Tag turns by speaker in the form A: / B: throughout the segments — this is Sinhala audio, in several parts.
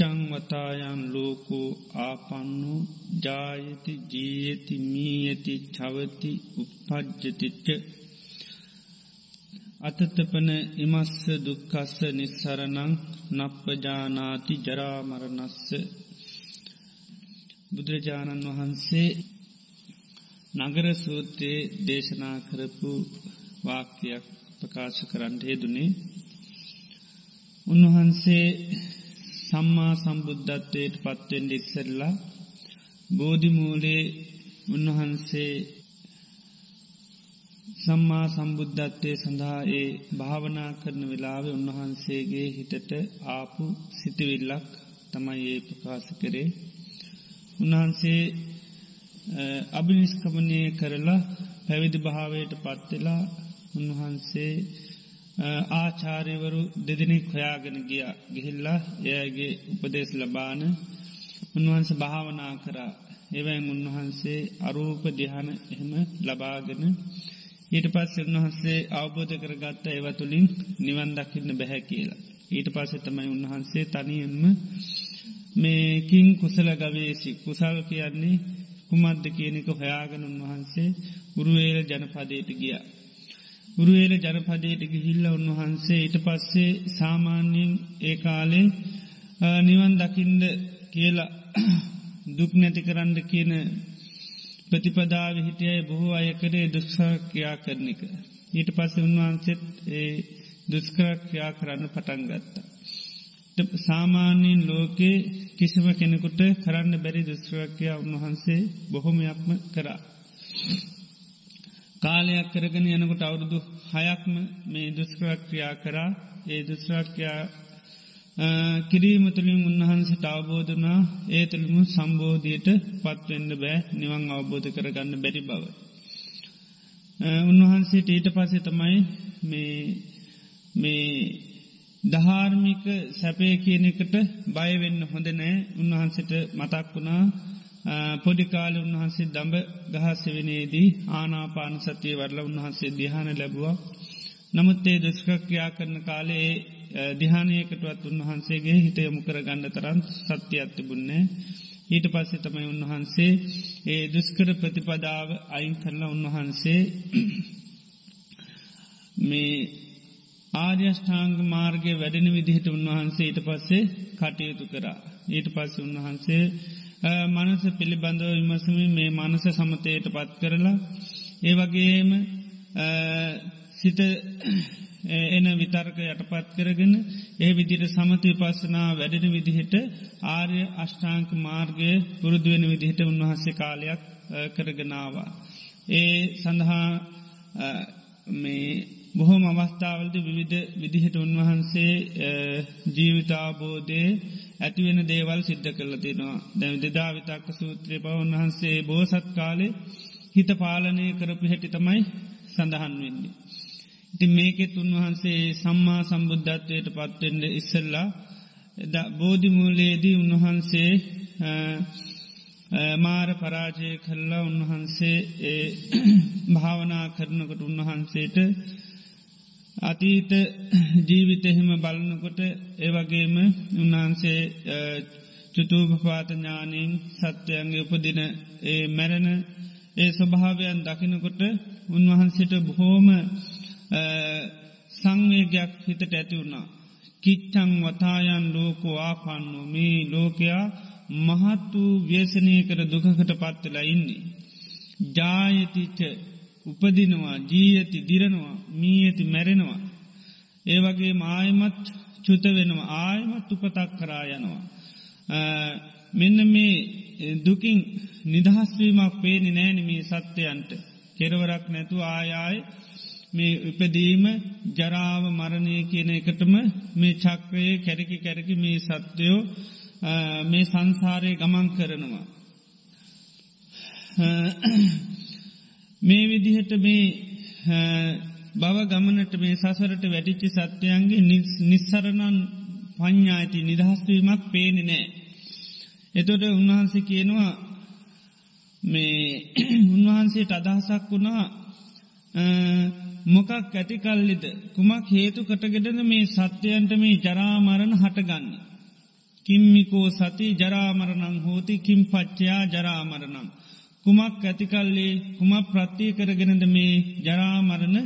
A: කිට්ටං වතායන් ලෝකෝ ආපන්නු ජායති ජීයති මීයති චවති උපපජ්ජතිච්ච අතතපන ඉමස්ස දුක්කස්ස නිස්සරණං නප්පජානාති ජරාමරණස්ස බුදුරජාණන් වහන්සේ නගර සූත්‍රයේ දේශනා කරපු වාක්‍යයක් ප්‍රකාශ කරන්නට හෙදුනේ උන්වහන්සේ සම්මා සම්බුද්ධත්වයට පත්වෙන් ඉක්සරලා බෝධිමූලේ උන්වහන්සේ සම්මා සම්බුද්ධත්වය සඳහා ඒ භාවනා කරන වෙලාව උන්වහන්සේගේ හිතට ආපු සිතිවිල්ලක් තමයි ඒ ප්‍රකාශ කරේ. උන්වහන්සේ අභිනිස්කමනය කරලා පැවිදි භාවයට පත්වෙලා උන්වහන්සේ ආචාරයවරු දෙදිනෙක් හොයාගෙන ගිය ගිහිල්ලා එයගේ උපදේශ ලබාන උන්වහන්ස භාවනා කරා එවැන් උන්වහන්සේ අරූප දිහන එහෙම ලබාගෙන ඊට පස් උන්වහන්සේ අවබෝධ කරගත්ත ඒවතුළින් නිවන් දකින්න බැහැ කියලා. ඊට පස්ස තමයි උන්වහන්සේ තනියෙන්ම මේකින් කුසල ගවේසි කුසල් කියන්නේ කුමද්ද කියනෙක හොයාගෙන උන්වහන්සේ ගුරුවේල ජනපදයට ගියා. ගුරුවේල ජනපදයට ගිහිල්ල උන්වහන්සේ ඊට පස්සේ සාමාන්‍යයෙන් ඒ කාලේ නිවන් දකිින්ද කියලා දුක් නැති කරන්න කියන ප්‍රතිපදාව හිටියයි බොහෝ අයකරේ දුක්ෂක්‍යා කරනික. ඊට පස්ස උන්වහන්සෙත් ඒ දුස්කරක්‍යා කරන්න පටන් ගත්තා. සාමාන්‍යයෙන් ලෝකේ කිසිම කෙනෙකුට කරන්න බැරි දුස්්‍රක්‍යා උන්වහන්සේ බොහොමයක්ම කරා. කාලයක් කරගෙන යනකොට අවුරුදු හයක්ම මේ දුස්ක්‍රක්‍රියා කරා. ඒ දුස්්‍රක්‍යා කිරීමතුළින් උන්වහන්සට අවබෝධනා ඒ තුළිමු සම්බෝධයට පත්වෙන්න බෑ. නිවන් අවබෝධ කරගන්න බැරි බව. උන්වහන්සේට ඊට පසේ තමයි මේ දහාර්මික සැපය කියනෙකට බයවෙන්න හොඳ නෑ. උන්වහන්සට මතක් වුණා. පොඩිකාල උන්වහන්සේ දඹ ගහස්සවෙනේදී ආනාපාන සතිය වරල උන්වහන්සේ දිහාන ලැබවා. නමුත් ඒ දුස්කක්‍රියා කරන කාලේ දිහානයකටවත් උන්වහන්සේගේ හිත යොමු කර ගන්න තරන් සත්‍ය අත්තිබුන්නේ. ඊට පස්සේ තමයි උන්වහන්සේ ඒ දුස්කර ප්‍රතිපදාව අයින් කරලා උන්වහන්සේ මේ ආර්යෂ්ඨාංග මාර්ගය වැඩෙන විදිහට උන්වහන්සේ ඊට පස්සේ කටයුතු කරා. ඊට පස්ස උන්වහන්සේ මනස පිළිබඳව විමසම මේ මනස සමතයට පත් කරලා ඒ වගේම සිත එන විතර්ක යටපත් කරගෙන ඒ විදිට සමතය පස්සනා වැඩෙන විදිහට ආර්ය අෂ්ඨාංක මාර්ගය පුරුදුවෙන විදිහට උන්වහන්සේ කාලයක් කරගෙනවා. ඒ සඳහා මේ බොහොම අවස්ථාවලද විවිධ විදිහට උන්වහන්සේ ජීවිතාබෝධය ඇතිවෙන දේවල් සිද්ධ කරල තිෙනවා දැව දෙදා විතක්ක සූත්‍රය බව උන්වහන්සේ බෝසත් කාලේ හිත පාලනය කරපු හැටි තමයි සඳහන් වෙන්නේ. ඉති මේකෙත් උන්වහන්සේ සම්මා සම්බුද්ධත්වයට පත්වෙන්ඩ ඉස්සල්ලා බෝධිමූලයේදී උන්වහන්සේ මාර පරාජය කරලා උන්වහන්සේ භාවනා කරනකොට උන්වහන්සේට අතීත ජීවිතහෙම බලනකොට ඒවගේම උන්වහන්සේ චුතුූපපාතඥානීන් සත්‍යයන්ගේ උපදින ඒ මැරණ ඒ ස්වභාවයන් දකිනකොට උන්වහන්සේට බොහෝම සංවේගයක් හිතට ඇති වුණා. කිච්චං වතායන් ලෝකෝ ආපන්නු මේ ලෝකයා මහත් වූ ව්‍යසනය කර දුකකට පත්වෙලා ඉන්නේ. ජායතිච උපදිනවා ජීයති දිරනවා මී ඇති මැරෙනවා. ඒ වගේ ආයමත් චුත වෙනවා ආයමත් උපතක් කරා යනවා. මෙන්න මේ දුකින් නිදහස්වීමක් පේනි නෑන මේ සත්‍යයන්ට කෙරවරක් නැතු ආයාය මේ උපදීම ජරාව මරණය කියන එකටම මේ චක්‍රයේ කැරකි කැරකි මේ සත්‍යයෝ මේ සංසාරය ගමන් කරනවා. මේ විදිහට මේ බව ගමනට මේ සසරට වැටිච්චි සත්‍යයන්ගේ නිස්සරණන් පඤ්ඥායිති නිදහස්වීමක් පේනෙ නෑ. එතොට උන්වහන්සේ කියනවා මේ උන්වහන්සේට අදහසක් වුණා මොකක් ඇතිකල්ලිද කුමක් හේතු කටගෙඩද මේ සත්‍යයන්ට මේ ජරාමරණ හටගන්න. කිම්මිකෝ සති ජරාමරණං හෝති කිම් පච්චයා ජරාමරණම්. කුමක් ඇතිකල්ලේ කුමක් ප්‍රත්තිය කරගෙනද මේ ජරාමරණ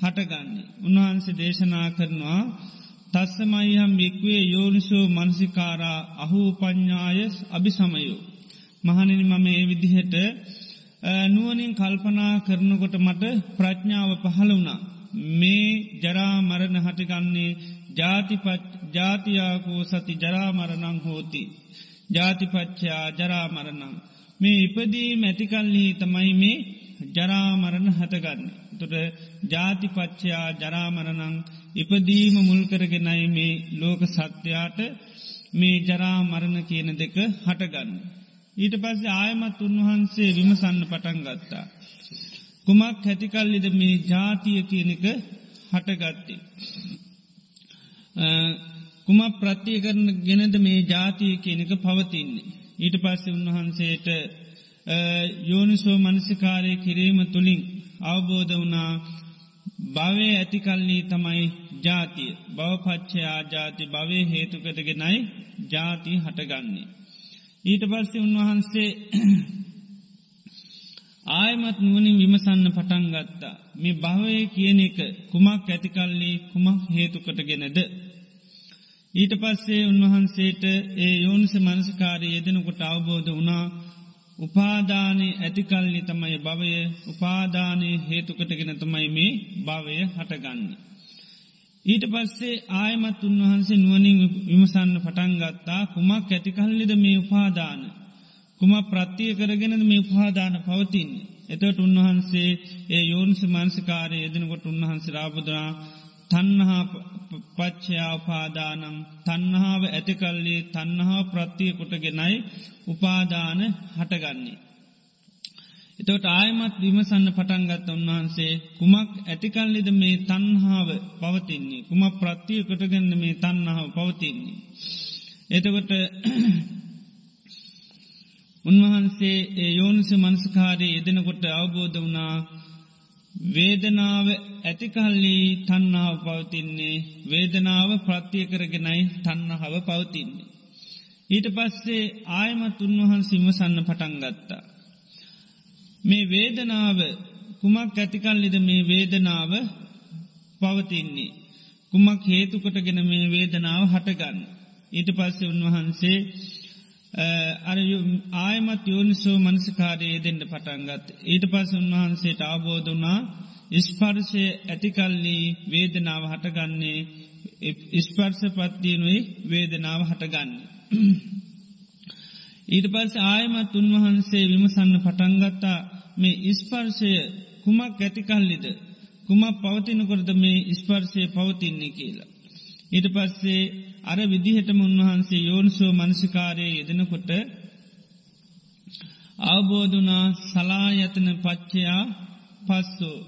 A: හටගන්නේ. උන්වහන්සේ දේශනා කරනවා තස්සමයිහම් බික්වේ යෝනිසෝ මනසිකාරා අහු පඥ්ඥායස් අභිසමයෝ. මහනිනි මම ඒ විදිහට නුවනින් කල්පනා කරනකොට මට ප්‍රඥාව පහළ වුණා. මේ ජරා මරණ හටගන්නේ ජාතියාකෝ සති ජරාමරණං හෝති. ජාතිපච්චයා ජරාමරණං. මේ ඉපදී මැතිකල්ලි තමයි මේ ජරාමරණ හතගන්න. තුට ජාතිපච්චයා ජරාමරණං ඉපදීම මුල්කරගෙනයි මේ ලෝක සත්‍යයාට මේ ජරාමරණ කියන දෙක හටගන්න. ඊට පස්ස ආයමත් උන්වහන්සේ විමසන්න පටන් ගත්තා. කුමක් හැතිකල්ලිද මේ ජාතිය කියනක හටගත්තේ. කුම ප්‍රත්තිය කරන ගෙනද මේ ජාතිය කියනක පවතින්නේ. ඊට පස්සේ උන්වහන්සේට යෝනිසෝ මනසිකාරය කිරීම තුළින් අවබෝධ වනා භවය ඇතිකල්ලී තමයි ජාතිය බවපච්චයා ජාති භවය හේතුකටගෙනයි ජාති හටගන්නේ. ඊට පස්සේ උන්වහන්සේ ආයමත් නුවනින් විමසන්න පටන් ගත්තා. මේ භවය කියන එක කුමක් ඇතිකල්ලි කුමක් හේතුකටගෙනද. ඊට පස්සේ උන්වහන්සේට ඒ යෝනිස මනස්කාරය යෙදෙනකොට අවබෝධ වනා උපාදානය ඇතිකල්ලි තමයි භවය උපාදානය හේතුකටගෙන තමයි මේ භවය හටගන්න. ඊට පස්සේ ආයමත් උන්වහන්සේ නුවනින් විමසන්න පටන්ගත්තා කුමක් ඇතිකල්ලිද මේ උපාදාන. කුම ප්‍රත්තිය කරගෙනද මේ උපාදාන පවතින්නේ. එතට උන්වහන්සේ ඒ යෝනිස මන්සිකාරය යෙදෙනකොට උන්වහන්සේ රාබුදනා තන්නහා පච්චයා උපාදානම් තන්නහාාව ඇතිකල්ලේ තන්නහා ප්‍රත්තිය කොටගෙනයි උපාදාන හටගන්නේ. එතවට ආයමත් විමසන්න පටන්ගත්ත උන්වහන්සේ කුමක් ඇතිකල්ලිද මේ තන්හාාව පවතින්නේ කුම ප්‍රත්තිය කොටගන්න මේ තන්නාව පවතින්නේ. එතකොට උන්වහන්සේ ඒ යෝනිස මනස්කාරය යෙදෙනකොට අවබෝධ වනා වේදනාව ඇතිකල්ලි තන්නාව පවතින්නේ වේදනාව ප්‍රත්තිය කරගෙනයි තන්නහව පවතින්නේ. ඊට පස්සේ ආයමත් උන්වහන් සිමසන්න පටන්ගත්තා. මේ වේදනාව කුමක් ඇතිකල්ලිද මේ වේදනාව පවතින්නේ. කුමක් හේතුකොටගෙන මේ වේදනාව හටගන්න. ඊට පස්සේ උන්වහන්සේ අර ආයමත් යෝනිසෝ මනසිකාරයේ දෙන්න පටන්ගත්. ඊට පස් උන්වහන්සේට ආබෝධනා ඉස්පර්ශය ඇතිකල්ලී වේදනාව හටගන්නේ ඉස්පර්ස පත්තියනුයි වේදනාව හටගන්න. ඊට පස් ආයමත් උන්වහන්සේ විමසන්න පටන්ගත්තා මේ ඉස්පර්ශය කුමක් ඇතිකල්ලිද කුමක් පවතිනකොරද මේ ඉස්පර්ශය පවතින්නේ කියලා. ඊට පස්සේ අර විදිහටම උන්වහන්සේ යෝනිසෝ මනසිකාරය යෙදෙනකොට අවබෝධනා සලායතන පච්චයා පස්සෝ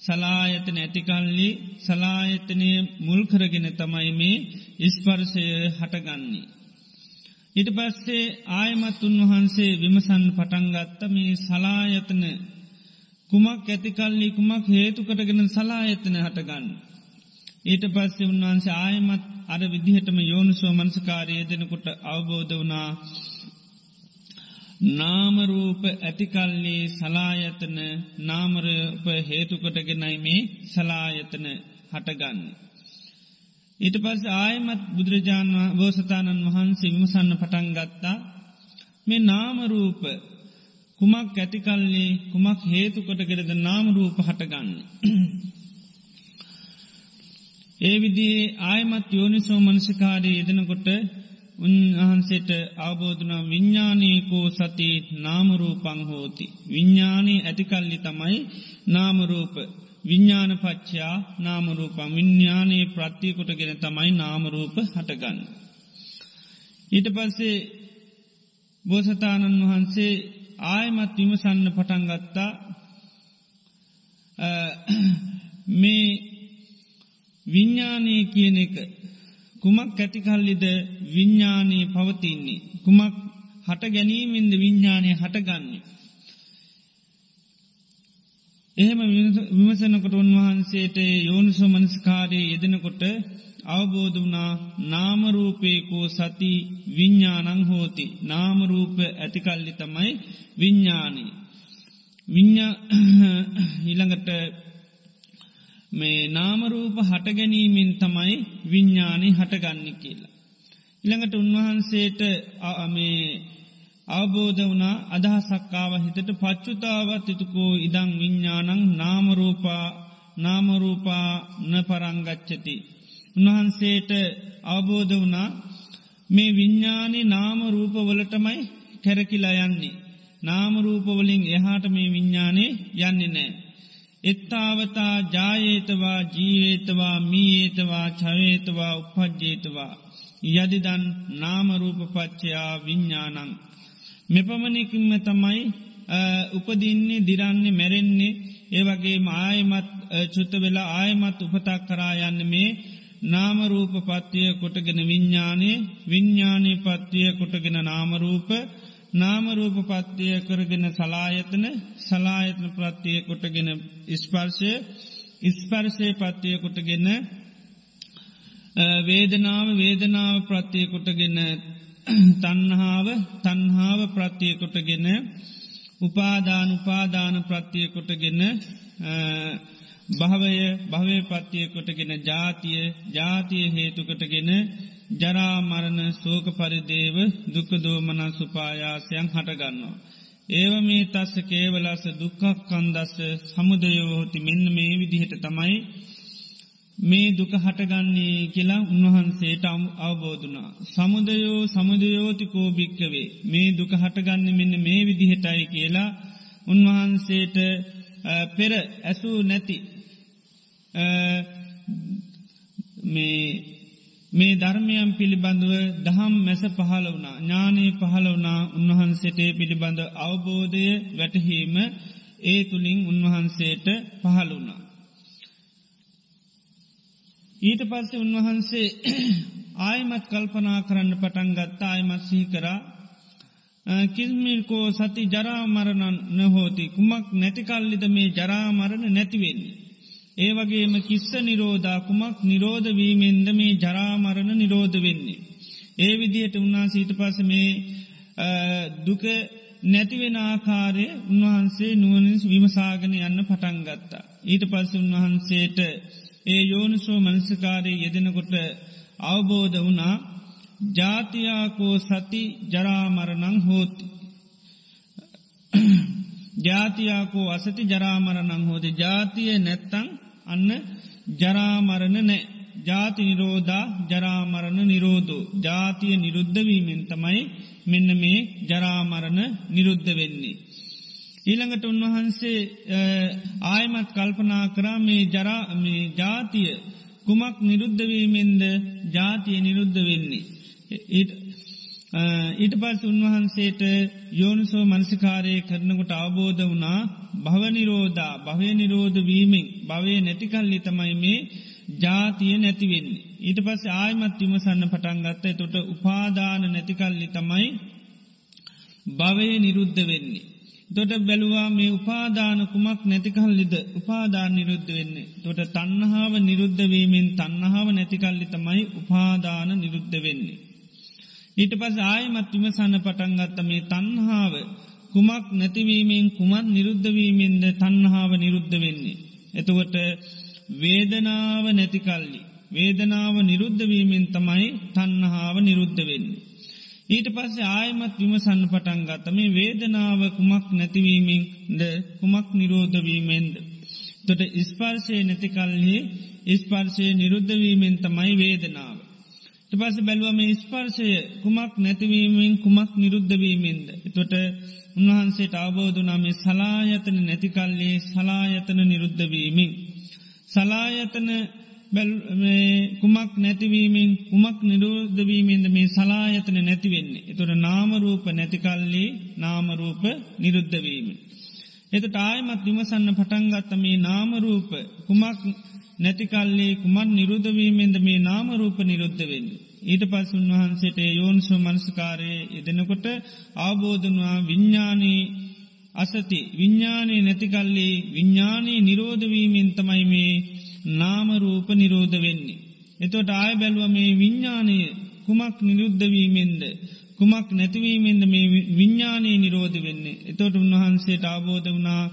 A: සලායතන ඇතිකල්ලි සලායතනය මුල්කරගෙන තමයි මේ ඉස්පර්සය හටගන්නේ. ඉට පස්සේ ආයමත් උන්වහන්සේ විමසන් පටන්ගත්ත මේ සලායතන කුමක් ඇතිකල්ලි කුමක් හේතුකටගෙන සලායතන හටගන්න. ඊට පස්සේ උන්වහන්සේ ආයමත් අර විදිහටම යෝනිසෝ මනසකාරය දෙනකොට අවබෝධ වනා නාමරූප ඇතිකල්ලි සලායතන නාමරූප හේතුකොටගෙනයි මේ සලායතන හටගන්න. ඊට පස් ආයමත් බුදුරජාණන් බෝසතාණන් වහන්සේ විමසන්න පටන්ගත්තා මේ නාමරූප කුමක් ඇතිකල්ලි කුමක් හේතුකොටගෙරද නාමරූප හටගන්න. ඒ විදිේ ආයමත් යෝනිසෝ මනසිකාරය යෙදෙනකොට උන්වහන්සේට අවබෝධන විඤ්ඥානයකෝ සති නාමරූපං හෝති. විඤ්ඥානී ඇතිකල්ලි තමයි නාමරූප විඤ්ඥාන පච්චයා නාමරූපම් විඤ්ඥානයේ ප්‍රත්තියකොටගෙන තමයි නාමරූප හටගන්න. ඊට පස්සේ බෝසතාණන් වහන්සේ ආයමත් විමසන්න පටන්ගත්තා මේ විඤ්ඥානය කියන එක කුමක් ඇතිකල්ලිද විඤ්ඥානී පවතින්නේ. කුමක් හට ගැනීමෙන්ද විඤ්ඥානය හටගන්නේ. එහෙම විමසනකොට උන්වහන්සේට යෝනිසු මනස්කාරය යෙදෙනකොට අවබෝධ වනා නාමරූපයකෝ සති විඤ්ඥානං හෝති නාමරූප ඇතිකල්ලි තමයි විඤ්ඥානී. විඤ්ඥා ඊළඟට මේ නාමරූප හටගැනීමෙන් තමයි විඤ්ඥානය හටගන්න කියලා. ඉළඟට උන්වහන්සේට මේ අවබෝධ වනා අදහසක්කාව හිතට පච්චුතාවත් යුතුකෝ ඉදං විඤ්ඥානං නාමරූපා නාමරූපා න පරංගච්චති. උන්වහන්සේට අවබෝධ වනා මේ විඤ්ඥානි නාමරූපවලටමයි කැරකිලා යන්නේ. නාමරූපවලින් එහාට මේ විඤ්ඥානේ යන්නේ නෑ. එත්තාවතා ජායේතවා ජීවේතවා මීඒතවා චවේතවා උපද්ජේතවා යදිදන් නාමරූපපච්චයා විඤ්ඥානං. මෙපමණිකින්ම තමයි උපදින්නේ දිරන්නේ මැරෙන්නේ. ඒවගේ ආයමත් චුත්ත වෙලා ආයමත් උපතක් කරා යන්න මේ නාමරූප පත්තිය කොටගෙන විඤ්ඥානය විඤ්ඥානී පත්තිය කොටගෙන නාමරූප. නාමරූප පත්තිය කරගෙන සලායතන සලායතන ප්‍රත්තිය කොටගෙන ඉස්පර්ශය ඉස්පර්ශය පත්තිය කොටගෙන වේදනාව වේදනාව ප්‍රත්තිය කොටගෙන තන්හාාව තන්හාාව ප්‍රත්තිය කොටගෙන උපාදාන උපාදාන ප්‍රත්තිය කොටගෙන භවය භවය පත්තිය කොටගෙන ජාතිය ජාතිය හේතුකටගෙන ජරාමරණ සෝක පරිදේව දුකදෝමන සුපායාසයන් හටගන්නවා. ඒව මේ තස්ස කේවලස දුක්කක් කන්දස්ස සමුදයෝහොති මෙන්න මේ විදිහට තමයි මේ දුක හටගන්නේ කියලා උන්වහන්සේට අවබෝධනා. සමුදයෝ සමුදයෝතිකෝ භික්කවේ මේ දුක හටගන්න මෙන්න මේ විදිහටයි කියලා උන්වහන්සේට පෙර ඇසූ නැති මේ ධර්මයන් පිළිබඳව දහම් මැස පහල වුණා ඥානී පහල වුණා උන්වහන්සේට පිළිබඳ අවබෝධය වැටහීම ඒ තුළින් උන්වහන්සේට පහල වුණා. ඊට පස්සේ උන්වහන්සේ ආයමත් කල්පනා කරන්න පටන් ගත්තා අයමත් සිහි කරා කිල්මිල්කෝ සති ජරාමරණන් නහෝති කුමක් නැතිකල්ලිද මේ ජරාමරණ නැතිවෙන්නේ. ඒ වගේම කිස්ස නිරෝධා කුමක් නිරෝධවීමෙන්ද මේ ජරාමරණ නිරෝධ වෙන්නේ. ඒ විදිහට උන්නා සීට පස මේ දුක නැතිවෙන ආකාරය උන්වහන්සේ නුවනිස් විමසාගෙන යන්න පටන්ගත්තා. ඊට පස්ස උන්වහන්සේට ඒ යෝනිසෝ මනසකාරය යෙදෙනකොට අවබෝධ වනා ජාතියාකෝ සති ජරාමරණං හෝති. ජාතියාකෝ අසති ජරාමරණං හෝති ජාතිය නැත්තං අන්න ජරාමරණ නෑ. ජාති නිරෝධා ජරාමරණ නිරෝධෝ ජාතිය නිරුද්ධවීමෙන් තමයි මෙන්න මේ ජරාමරණ නිරුද්ධ වෙන්නේ. ඊළඟට උන්වහන්සේ ආයමත් කල්පනා කරා මේ ජරා මේ ජාතිය කුමක් නිරුද්ධවීමෙන්ද ජාතිය නිරුද්ධ වෙන්නේ. ඊට පස් උන්වහන්සේට යෝනිසෝ මනසිකාරය කරනකොට අවබෝධ වනා භවනිරෝධා භවය නිරෝධ වීමෙන් භවය නැතිකල්ලි තමයි මේ ජාතිය නැතිවෙන්නේ. ඊට පස්ස ආයමත් විමසන්න පටන්ගත්ත තොට උපාදාන නැතිකල්ලි තමයි භවය නිරුද්ධ වෙන්නේ. තොට බැලුවා මේ උපාදාන කුමක් නැතිකල්ලිද උපාදාන නිරුද්ධ වෙන්නේ. තොට තන්නහාාව නිරුද්ධවීමෙන් තන්නහාාව නැතිකල්ලි තමයි උපාදාන නිරුද්ධ වෙන්නේ. ඊට පස් ආයමත් විමසන්න පටන්ගත්ත මේ තන්හාාව කුමක් නැතිවීමෙන් කුමත් නිරුද්ධවීමෙන්ද තන්හාාව නිරුද්ධ වෙන්නේ. එතකොට වේදනාව නැතිකල්ලි. වේදනාව නිරුද්ධවීමෙන් තමයි තන්නහාාව නිරුද්ධ වෙන්නේ. ඊට පස්සේ ආයමත් විමසන්න පටන්ගත මේ වේදනාව කුමක් නැතිවීමෙන්ද කුමක් නිරෝධවීමෙන්ද. තොට ඉස්පර්ශය නැතිකල්හි ඉස්පර්ශය නිරුද්ධවීමෙන් තමයි වේදනාව. පස බැලුවම ස්පර්ශය කුමක් නැතිවීමෙන් කුමක් නිරුද්ධවීමෙන්ද. තොට උන්වහන්සේට අවබෝධනාමේ සලායතන නැතිකල්ලේ සලායතන නිරුද්ධවීමෙන්. සලායතන කුමක් නැතිවීමෙන් කුමක් නිරෝධවීමෙන්ද මේ සලායතන නැතිවෙන්නේ. එතුොට නාමරූප නැතිකල්ලි නාමරූප නිරුද්ධවීම. එතට ආයමත් විමසන්න පටන්ගත්ත මේ නාමරූප කුමක් නැතිකල්ලේ කුමන් නිරුද්ධවීමෙන්ද මේ නාමරූප නිරුද්ධ වෙන්නේ. ඊට පස් උන්වහන්සේට යෝන්සු මනස්කාරය යෙදෙනකොට අවබෝධනවා විඤ්ඥානී අසති විඤ්ඥානී නැතිකල්ලේ විඤ්ඥානී නිරෝධවීමෙන් තමයි මේ නාමරූප නිරෝධ වෙන්නේ. එතොට ආය බැලුව මේ විඤ්ඥානය කුමක් නිරුද්ධවීමෙන්ද. කුමක් නැතිවීමෙන්ද මේ විඤ්ඥානී නිරෝධ වෙන්නේ. එතොට උන්වහන්සේට අබෝධ වනා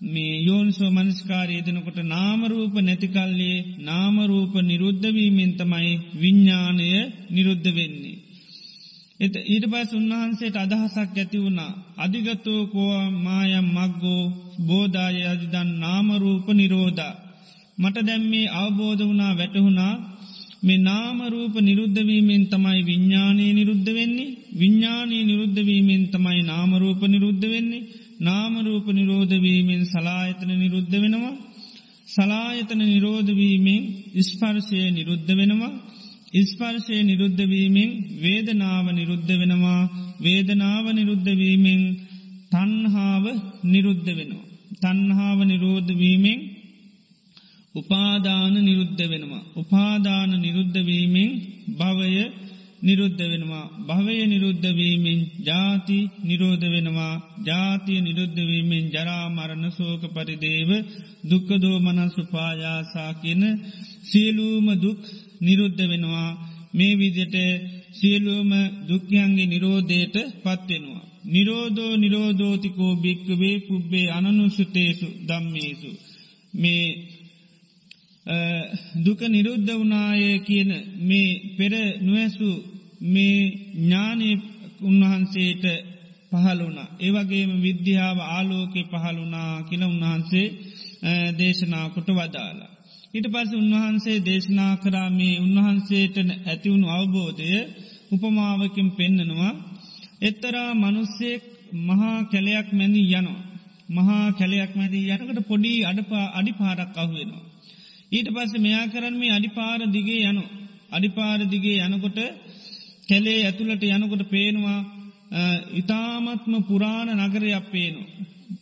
A: මේ යෝන්සෝ මනස්කාරය දෙනකොට නාමරූප නැතිකල්ලේ නාමරූප නිරුද්ධවීමෙන් තමයි විඤ්ඥානය නිරුද්ධ වෙන්නේ. එත ඊට පස් උන්වහන්සේට අදහසක් ඇති වුණා. අධිගතෝ කෝව මායම් මක්ගෝ බෝධාය අධිදන් නාමරූප නිරෝධා. මට දැම්මේ අවබෝධ වනා වැටහුණා මේ නාමරූප නිරුද්ධවීමෙන් තමයි විඤ්ඥානී නිරුද්ධ වෙන්නේ විඤ්ඥානී නිරුද්ධවීමෙන් තමයි නාමරූප නිරුද්ධ වෙන්නේ නාමරූප නිරෝධවීමෙන් සලායතන නිරුද්ධ වෙනවා සලායතන නිරෝධවීමෙන් ඉස්පර්ශය නිරුද්ධ වෙනවා ඉස්පර්ශය නිරුද්ධවීමෙන් වේදනාව නිරුද්ධ වෙනවා වේදනාව නිරුද්ධවීමෙන් තන්හාාව නිරුද්ධ වෙනවා. තන්හාාව නිරෝධවීමෙන් උපාදාන නිරුද්ධ වෙනවා. උපාදාන නිරුද්ධවීමෙන් භවය නිරුද්ධ වෙනවා. භවය නිරුද්ධවීමෙන් ජාති නිරෝධ වෙනවා. ජාතිය නිරුද්ධවීමෙන් ජරාමරණ සෝක පරිදේව දුක්කදෝ මනසුපායාසා කියන සියලූම දුක් නිරුද්ධ වෙනවා. මේ විදියට සියලූම දුක්යන්ගේ නිරෝධයට පත්වෙනවා. නිරෝධෝ නිරෝධෝතිකෝ භික්කවේ පුබ්බේ අනනුසුතේසු දම්මේසු. මේ දුක නිරුද්ධ වනාය කියන මේ පෙර නුවැසු මේ ඥානය උන්වහන්සේට පහළුණ. ඒවගේම විද්‍යාව ආලෝකෙ පහළුණා කියල උන්වහන්සේ දේශනාකොට වදාලා. ඊට පස උන්වහන්සේ දේශනා කරාමේ උන්වහන්සේට ඇතිවුණු අවබෝධය උපමාවකින් පෙන්නනවා එත්තරා මනුස්සෙක් මහා කැලයක් මැදි යනවා. මහා කැලයක් මැදී යනකට පොඩි අඩපා අඩිපාරක් අහුවෙනවා. ඊට පස්ස මෙයා කරන්න මේ අඩිපාර දිගේ යනු. අඩිපාර දිගේ යනකොට කැලේ ඇතුළට යනකොට පේනවා ඉතාමත්ම පුරාණ නගරයක් පේනු.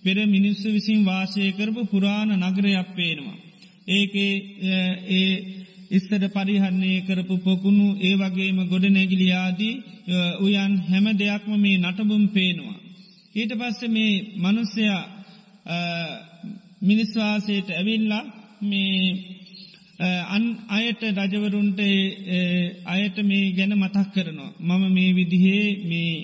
A: පෙර මිනිස්සු විසින් වාසය කරපු පුරාණ නගරයක් පේනවා. ඒකේ ඒ ඉස්සර පරිහරණය කරපු පොකුණු ඒ වගේම ගොඩ නැගිලියාදී උයන් හැම දෙයක්ම මේ නටබුම් පේනවා. ඊට පස්ස මේ මනුස්සයා මිනිස්වාසයට ඇවිල්ලා මේ අන් අයට රජවරුන්ට අයට මේ ගැන මතක් කරනවා. මම මේ විදිහේ මේ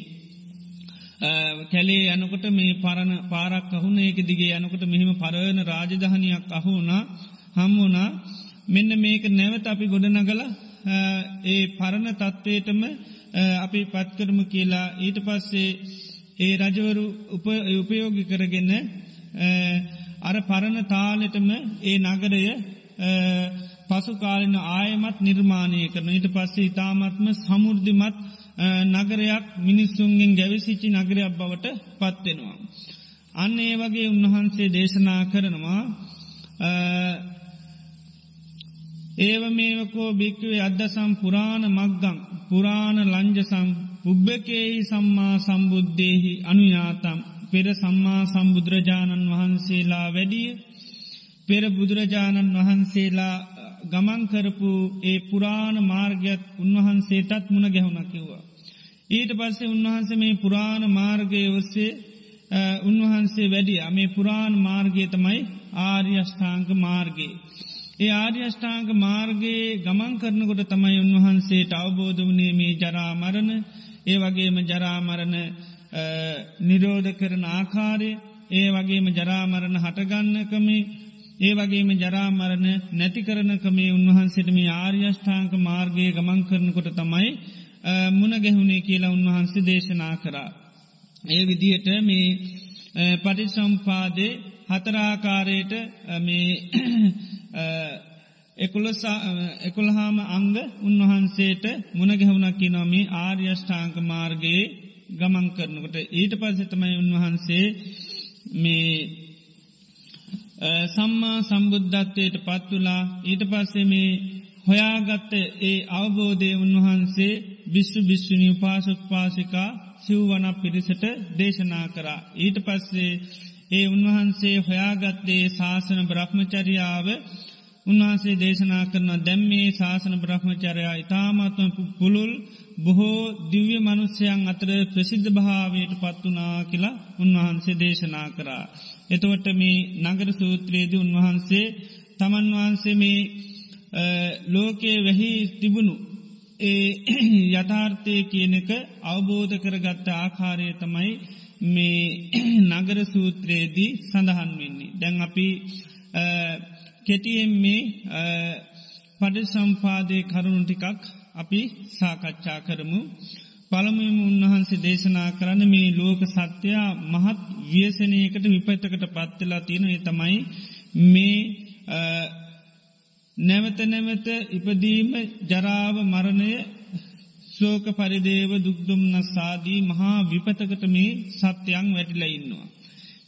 A: කැලේ යනකොට මේ පරණ පාරක් අහුන ඒක දිගේ යනකොට මෙහෙම පරණ රාජධහනයක් අහුුණා හම්මුණා මෙන්න මේක නැවත අපි ගොඩනගල ඒ පරණ තත්ත්වයටම අපි පත්කරම කියලා ඊට පස්සේ ඒ රජවරු උපයෝගි කරගෙන අර පරණ තාලෙටම ඒ නගරය පසුකාලන ආයමත් නිර්මාණය කරන ඊට පස්සේ ඉතාමත්ම සමුෘද්ධිමත් නගරයක් මිනිස්සුන්ගෙන් ගැවිසිච්චි නගරයක් බවට පත්වෙනවා. අන්න ඒ වගේ උන්වහන්සේ දේශනා කරනවා ඒව මේවකෝ භික්කවේ අදසම් පුරාණ මක්ගම් පුරාණ ලංජසම් පුබ්බකෙහි සම්මා සම්බුද්ධයෙහි අනුයාතම් පෙර සම්මා සම්බුදුරජාණන් වහන්සේලා වැඩිය පෙර බුදුරජාණන් වහන්සේලා ගමංකරපු ඒ පුරාණ මාර්ගයක් උන්වහන්සේටත් මුණ ගැහුණ කිව්වා. ඊට පස්සේ උන්වහන්ස මේ පුරාණ මාර්ගය ඔස්සේ උන්වහන්සේ වැඩිය මේ පුරාණ මාර්ගය තමයි ආර්යෂ්ඨාංක මාර්ගයේ. ඒ ආර්යෂ්ඨාංක මාර්ගයේ ගමන් කරනකොට තමයි උන්වහන්සේට අවබෝධ වනේ මේ ජරාමරණ ඒ වගේම ජරාමරණ නිරෝධ කරන ආකාරය ඒ වගේම ජරාමරණ හටගන්නකමේ ඒ වගේම ජරාමරණ නැති කරනකමේ උන්වහන්සේට මේ ආර්යෂ්ඨාංක මාර්ගයේ ගමන් කරනකොට තමයි මුණ ගැහුණේ කියලා උන්වහන්සේ දේශනා කරා. ඒ විදිහට මේ පටිසම්පාදේ හතරාකාරයට මේ එකුළහාම අංග උන්වහන්සේට මුණගැහුණකි නොමේ ආර්යෂ්ඨාංක මාර්ගයේ ගමන් කරනකොට ඊට පස්සතමයි උන්වහන්සේ මේ සම්මා සම්බුද්ධත්වයට පත්තුලා ඊට පස්සේ මේ හොයාගත්ත ඒ අවබෝධය උන්වහන්සේ විශ්ව භිශ්වනී පාසුක් පාසිකා සිව්වන පිරිසට දේශනා කරා. ඊට පස්සේ ඒ උන්වහන්සේ හොයාගත්තේ ශාසන බ්‍රහ්මචරියාව උන්වහන්සේ දේශනා කරන දැම්මේ ශාසන බ්‍රහ්මචරයා ඉතාමත්ම පුළුල් බොහෝ දිව්‍ය මනුස්්‍යයන් අතර ප්‍රසිද්ධ භාවයට පත්වනා කියලා උන්වහන්සේ දේශනා කරා. එතවට මේ නගර සූත්‍රයේද උන්වහන්සේ තමන් වහන්සේ මේ ලෝකයේ වැහි තිබුණු ඒ යථාර්ථය කියනක අවබෝධ කරගත්ත ආකාරය තමයි මේ නගර සූත්‍රයේදී සඳහන් වෙන්නේ. දැන් අපි කෙටියෙන් මේ පඩ සම්පාදය කරුණු ටිකක් අපි සාකච්ඡා කරමු. පළමුම උන්වහන්සේ දේශනා කරන්න මේ ලෝක සත්‍යයා මහත් ව්‍යසනයකට විපතකට පත්වෙලා තියෙන තමයි මේ නැවත නැවත ඉපදීම ජරාව මරණය ශෝක පරිදේව දුක්දුම්න සාදී මහා විපතකට මේ සත්‍යයන් වැටිල ඉන්නවා.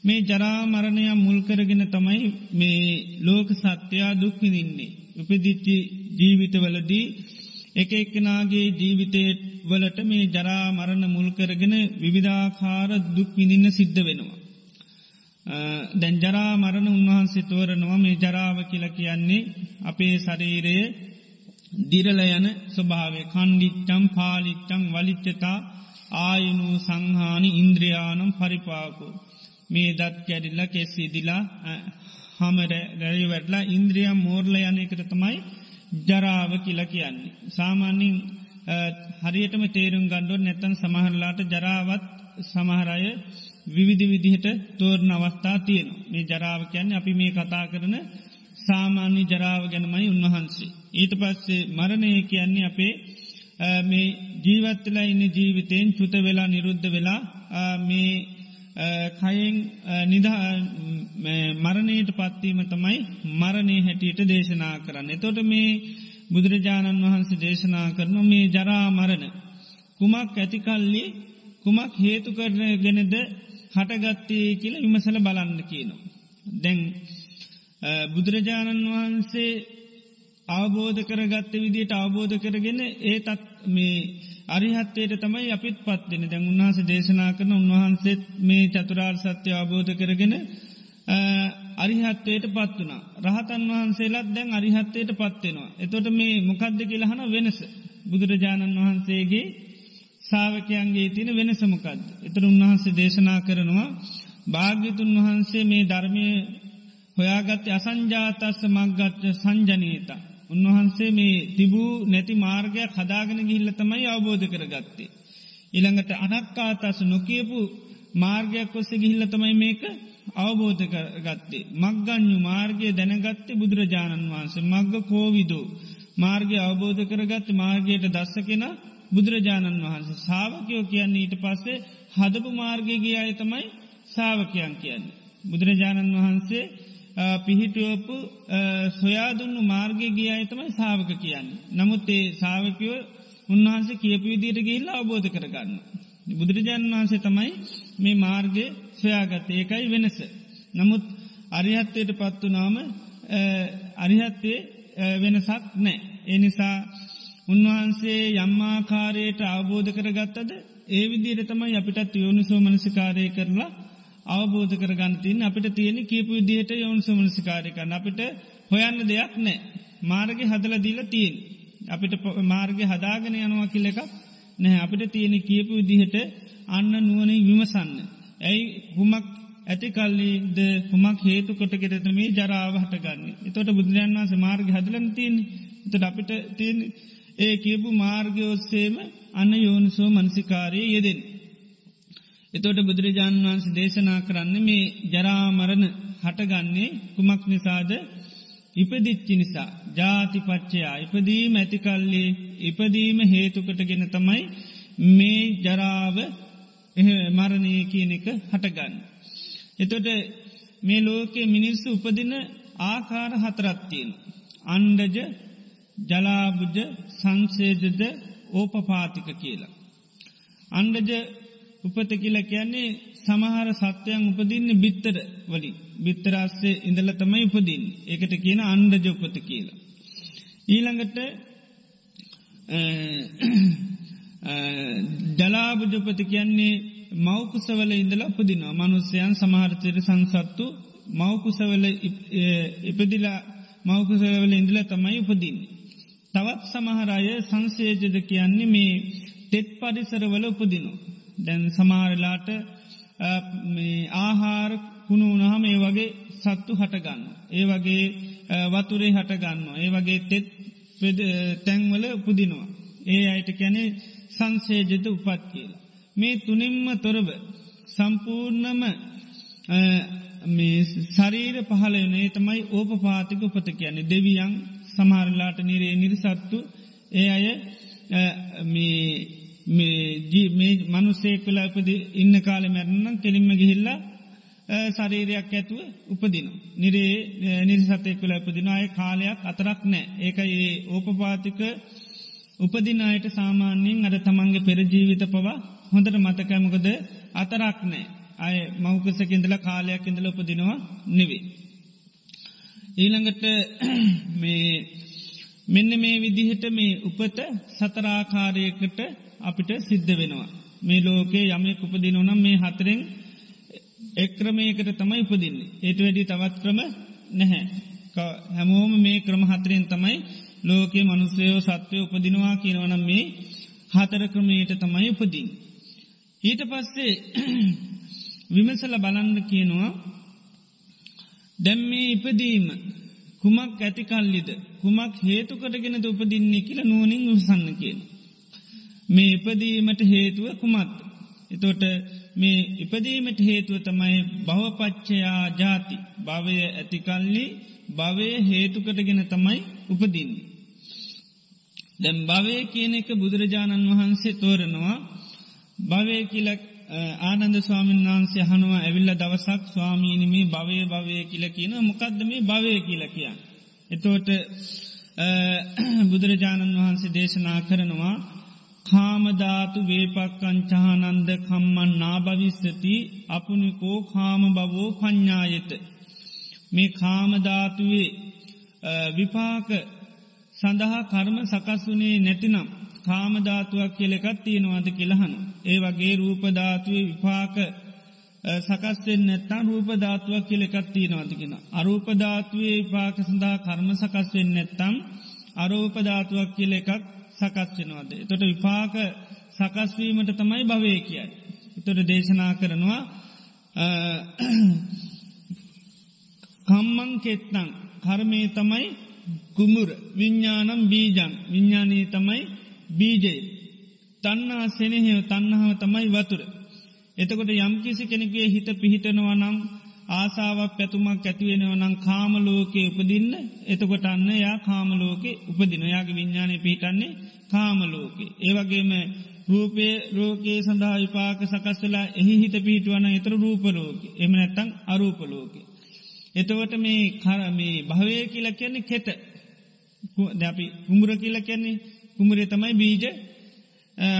A: මේ ජරාමරණය මුල්කරගෙන තමයි මේ ලෝක සත්‍යයා දුක්විදින්නේ. උපදිච්චි ජීවිතවලදී එක එක්කනාගේ ජීවිතේ වලට මේ ජරා මරණ මුල්කරගෙන විවිධාකාර දුක්විඳින්න සිද්ධ වෙනවා. දැන් ජරා මරණ උන්වහන්සේ තෝරනවා මේ ජරාව කියල කියන්නේ අපේ ශරීරයේ දිරල යන ස්වභාවේ කණ්ඩිච්චම් පාලිච්චං වලිච්චතා ආයුනු සංහානි ඉන්ද්‍රියානම් පරිපාකෝ. මේ දත් කැඩිල්ල කෙස්සිදිලා හමර රැරි වැටලා ඉන්ද්‍රියම් මෝර්ල යන එකට තමයි ජරාව කියල කියන්නේ. සාමාන්‍යින් හරියටම තේරුම් ගණ්ඩුව නැතන් සමහරලාට ජරාවත් සමහරය විවිධ විදිහට තෝරණ අවස්ථා තියෙන මේ ජරාව කියන්නේ අපි මේ කතා කරන සාමාන්‍ය ජරාව ගැනමයි උන්වහන්සේ. ඊට පස්සේ මරණය කියන්නේ අපේ මේ ජීවත්තලා ඉන්න ජීවිතයෙන් චුත වෙලා නිරුද්ධ වෙලා මේ කයෙන් නිදා මරණයට පත්වීම තමයි මරණය හැටියට දේශනා කරන්න. එතොට මේ බුදුරජාණන් වහන්සේ දේශනා කරන මේ ජරා මරණ. කුමක් ඇතිකල්ලි කුමක් හේතු කරන ගෙනද හටගත්තේ කියල විමසල බලන්න කියනවා. දැන් බුදුරජාණන් වහන්සේ අවබෝධ කරගත්ත විදියට අවබෝධ කරගෙන ඒ තත් මේ අරිහත්තයට තමයි අපිත් පත්වෙන දැන් උන්වහස දේශනා කරන උන්වහන්සේත් මේ චතුරාර් සත්‍ය අවබෝධ කරගෙන අරිහත්වයට පත් වනා. රහතන් වහන්සේලත් දැන් අරිහත්වයට පත්වෙනවා. එතොට මේ මොකක්ද කියලහන වෙනස. බුදුරජාණන් වහන්සේගේ සාාවකයන්ගේ තින වෙනසමකක්ද. එතර උන්වහන්සේ දේශනා කරනවා භාග්‍යතුන් වහන්සේ මේ ධර්මය හොයාගත්ත අසංජාතස්ස මක්ගත්්‍ය සංජනීතා. උන්වහන්සේ මේ තිබූ නැති මාර්ගයක් හදාගෙන ගිහිල්ල තමයි අවබෝධ කරගත්තේ. ඉළඟට අනක්කාතස නොකියපු මාර්ගයක් ඔස්ස ගිහිල්ල තමයි මේක අවබෝධ කරගත්තේ. මක්ගඥු මාර්ගය දැනගත්තේ බුදුරජාණන් වහන්සේ මග්ග කෝවිදෝ. මාර්ගය අවබෝධ කරගත්ත මාර්ගයට දස්ස කෙන බුදුරජාණන් වහන්සේ සාාවකයෝ කියන්නේ ඊට පස්සේ හදපු මාර්ගයගේ අය තමයි සාාවකයන් කියන්නේ. බුදුරජාණන් වහන්සේ පිහිටුවපු සොයාදුන්නු මාර්ගය ගිය අයතමයි සාාවක කියන්න. නමුත් ඒ සාාවකයෝ උන්වහන්සේ කියපු විදියට ගිල්ල අවබෝධ කරගන්න. බුදුරජාණන් වහන්සේ තමයි මේ මාර්ගය සොයාගත ඒකයි වෙනස. නමුත් අරිහත්තයට පත්තු නාම අරිහත්තේ වෙනසක් නෑ. එනිසා උන්වහන්සේ යම්මාකාරයට අවබෝධ කරගත්තද ඒ විදිර තමයි අපිටත් යෝනිසෝ මනසිකාරය කරලා අවබෝධ කරගන්තින් අපිට තියෙන කීපු විදිහට යවුන් සමනසිකාරකන්න අපිට හොයන්න දෙයක් නෑ. මාර්ග හදල දීල තියෙන්. අපිට මාර්ග හදාගෙන යනවා කිල්ල එකක් නැහැ අපිට තියෙන කියපු විදිහට අන්න නුවනේ විමසන්න. ඇයි හුමක් ඇති කල්ලිද? හුමක් හේතු කොට කෙරෙත මේ ජරාව හටගන්න. එතොට බුදුරන් වන්ස මාර්ග හදලන තියන් එතට අපිට තියන් ඒ කියපු මාර්ගයොස්සේම අන්න යෝනිසෝ මනසිකාරය යෙදෙන්. එතෝට බුදුරජාණන් වහන්ස දේශනා කරන්න මේ ජරාමරණ හටගන්නේ කුමක් නිසාද? ඉපදිච්චි නිසා. ජාතිපච්චයා ඉපදීම ඇතිකල්ලේ ඉපදීම හේතුකටගෙන තමයි මේ ජරාව මරණය කියන එක හටගන්න. එතොට මේ ලෝකෙ මිනිස්සු උපදින ආකාර හතරත්තියෙන්. අන්ඩජ ජලාබුජ සංසේජද ඕපපාතික කියලා. අන්ඩජ උපත කියල කියන්නේ සමහර සත්‍යයන් උපදින්න බිත්තර වලින් බිත්තරස්සේ ඉඳල තමයි උපදින් ඒකට කියන අන්ඩජ උපත කියලා. ඊළඟට ජලාබජපති කියන්නේ මෞකුසවල ඉඳලා උපදිනවා මනුස්්‍යයන් සමහරතයට සංසත්තු මෞකුසවල ඉපදිලා මෞකුසවල ඉඳල තමයි උපදින්නේ. තවත් සමහරය සංසේජද කියන්නේ මේ තෙත් පරිසරවල උපදිනු. දැන් සමාරලාට ආහාර කුණු වනහම ඒ වගේ සත්තු හටගන්න. ඒ වගේ වතුරේ හටගන්න. ඒ වගේ තෙත් තැන්වල උපදිනවා. ඒ අයට කැනෙ සංසේජත උපත් කියලා. මේ තුනින්ම තොරව සම්පූර්ණම ශරීර පහලනේ තමයි ඕප පාතික උපත කියන්නේ දෙවියන් සමහරලාට නිරේ නිරිසත්තු ඒ අය මේ මනුසේ කලාපද ඉන්න කාල මැරණම් කෙලින්ම ගිහිල්ලා ශරීරයක් ඇතුව උපදින. නිරේ නිරිසතය කළ උපදින අය කාලයක් අතරක් නෑ ඒක ඒ ඕපපාතික උපදිනායට සාමාන්‍යයෙන් අර තමන්ගේ පෙරජීවිත පවා හොඳට මතකෑමකද අතරක් නෑ අය මෞකසක ඉඳල කාලයක් ඉඳල උපදිනවා නෙවේ. ඊළඟට මේ මෙන්න මේ විදිහට මේ උපත සතරාකාරයකට අපිට සිද්ධ වෙනවා. මේ ලෝකේ යමෙක් උපදිනවනම් මේ හතරෙන් එක්‍රමයකට තමයි උපදින්නේ. ඒට වැඩි තවත් ක්‍රම නැහැ. හැමෝම මේ ක්‍රම හතරෙන් තමයි ලෝකයේ මනුස්සයෝ සත්වය උපදිනවා කියනවනම් මේ හතර ක්‍රමයට තමයි උපදින්. ඊට පස්සේ විමසල බලන්න කියනවා දැම් මේ ඉපදීම කුමක් ඇතිකල්ලිද කුමක් හේතු කරගෙන උපදින්නේ කියල නෝනින් උසන්න කියන. මේ ඉපදීමට හේතුව කුමත්. එතොට මේ ඉපදීමට හේතුව තමයි බවපච්චයා ජාති භවය ඇතිකල්ලි භවය හේතුකටගෙන තමයි උපදින්නේ. දැම් භවය කියන එක බුදුරජාණන් වහන්සේ තෝරනවා භවය කියලක් ආනන්ද ස්වාමීන් වහන්සේ හනුව ඇවිල්ල දවසක් ස්වාමීනිමේ භවය භවය කියල කියන මොකක්ද මේ භවය කියල කියන්න. එතෝට බුදුරජාණන් වහන්සේ දේශනා කරනවා කාමධාතු වේපක්කංචහනන්ද කම්මන් නාභවිස්සති අපනිකෝ කාම බවෝ පඤ්ඥායත. මේ කාමධාතුවේ විපාක සඳහා කර්ම සකස්වනේ නැතිනම් කාමධාතුවක් කියලෙකත් තියෙනවාද කියලහන. ඒ වගේ රූපධාතුවේ විපාක සකස්වෙන් නැත්තන් රූපධාතුවක් කියලෙකත් තියෙනවාතිකෙන. අරූපධාතුවේ විපාක සඳහා කර්ම සකස්වෙන් නැත්තම් අරූපධාතුවක් කියල එකක් සකස්වෙනවාද. තොට විපාක සකස්වීමට තමයි භවය කියයි. එතොට දේශනා කරනවා කම්මං කෙත්නං කර්මය තමයි කුමුර විඤ්ඥානම් බීජන් විඤ්ඥානී තමයි බීජය තන්නා සෙනෙහෙව තන්නහාව තමයි වතුර. එතකොට යම්කිසි කෙනෙගේ හිත පිහිටනවා නම් ආසාාවක් පැතුමක් ඇතිවෙනව නම් කාමලෝකයේ උපදින්න එතකොට අන්න යා කාමලෝකෙ උපදින යාගේ විඤ්ඥානය පිහිටන්නේ කාමලෝකේ. ඒවගේම රූපය රෝකයේ සඳහා විපාක සකස්වෙලා එහි හිත පිහිටුවන එතර රූපලෝක එම නැත්තං අරූපලෝක. එතවට මේ කරමේ භවය කියල කියන්නේ කෙට දැපි කුමුර කියල කියන්නේ කුමරේ තමයි බීජ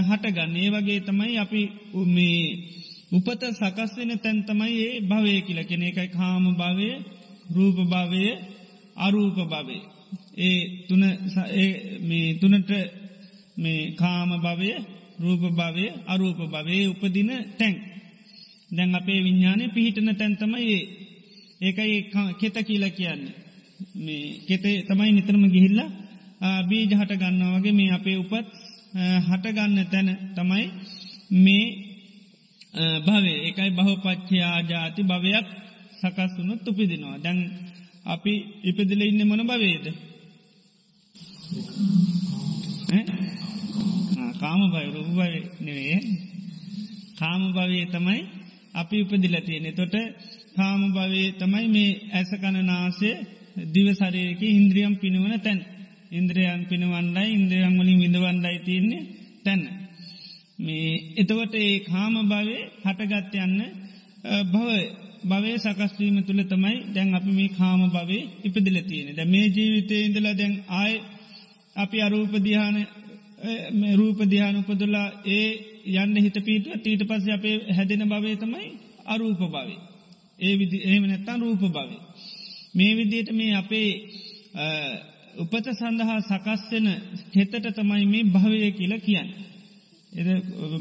A: හටගන්න ඒ වගේ තමයි අපි මේ උපත සකස්වෙන තැන් තමයි ඒ භවය කියල කෙන එකයි කාම භවය රූප භවය අරූප භවේ. ඒ තුන මේ තුනට මේ කාම භවය රූප භවය අරූප භවේ උපදින තැන්. දැන් අපේ විඤ්ඥානය පිහිටන තැන්තමයි ඒ ඒකයි කෙත කියල කියන්න. මේ කෙතේ තමයි නිතරම ගිහිල්ලා බීජ හට ගන්නවාගේ මේ අපේ උපත් හටගන්න තැන තමයි මේ භවේ එකයි බහපච්චයා ජාති භවයක් සකස්වුණු තුපිදිනවා. දැන් අපි ඉපදිල ඉන්න මොන භවේද. කාම බයි රුබයි නෙවේ කාම භවයේ තමයි අපි උපදිල තියෙනෙ තොට කාම භවේ තමයි මේ ඇසකණනාසය දිවසරයක ඉන්ද්‍රියම් පිනුවන තැන් ඉන්ද්‍රයන් පිනවන්ඩයි ඉන්ද්‍රයන් වලින් විඳවන්ඩයි තියන්නේ තැන්න. මේ එතවට ඒ කාම භවේ හටගත් යන්න භව භවේ සකස්වීම තුළ තමයි දැන් අපි මේ කාම භවේ ඉපදිල තියෙන ද මේ ජීවිතය ඉඳල දැන් ආය අපි අරූපදිහාන රූපදිහාන උපදලා ඒ යන්න හිත පීටුව ඊට පස්ස අපේ හැදෙන භවේ තමයි අරූප භවේ. ඒ විදි ඒම නැත්තන් රූප භවේ. මේ විදියට මේ අපේ උපත සඳහා සකස්වෙන හෙතට තමයි මේ භවය කියල කියන්න. එ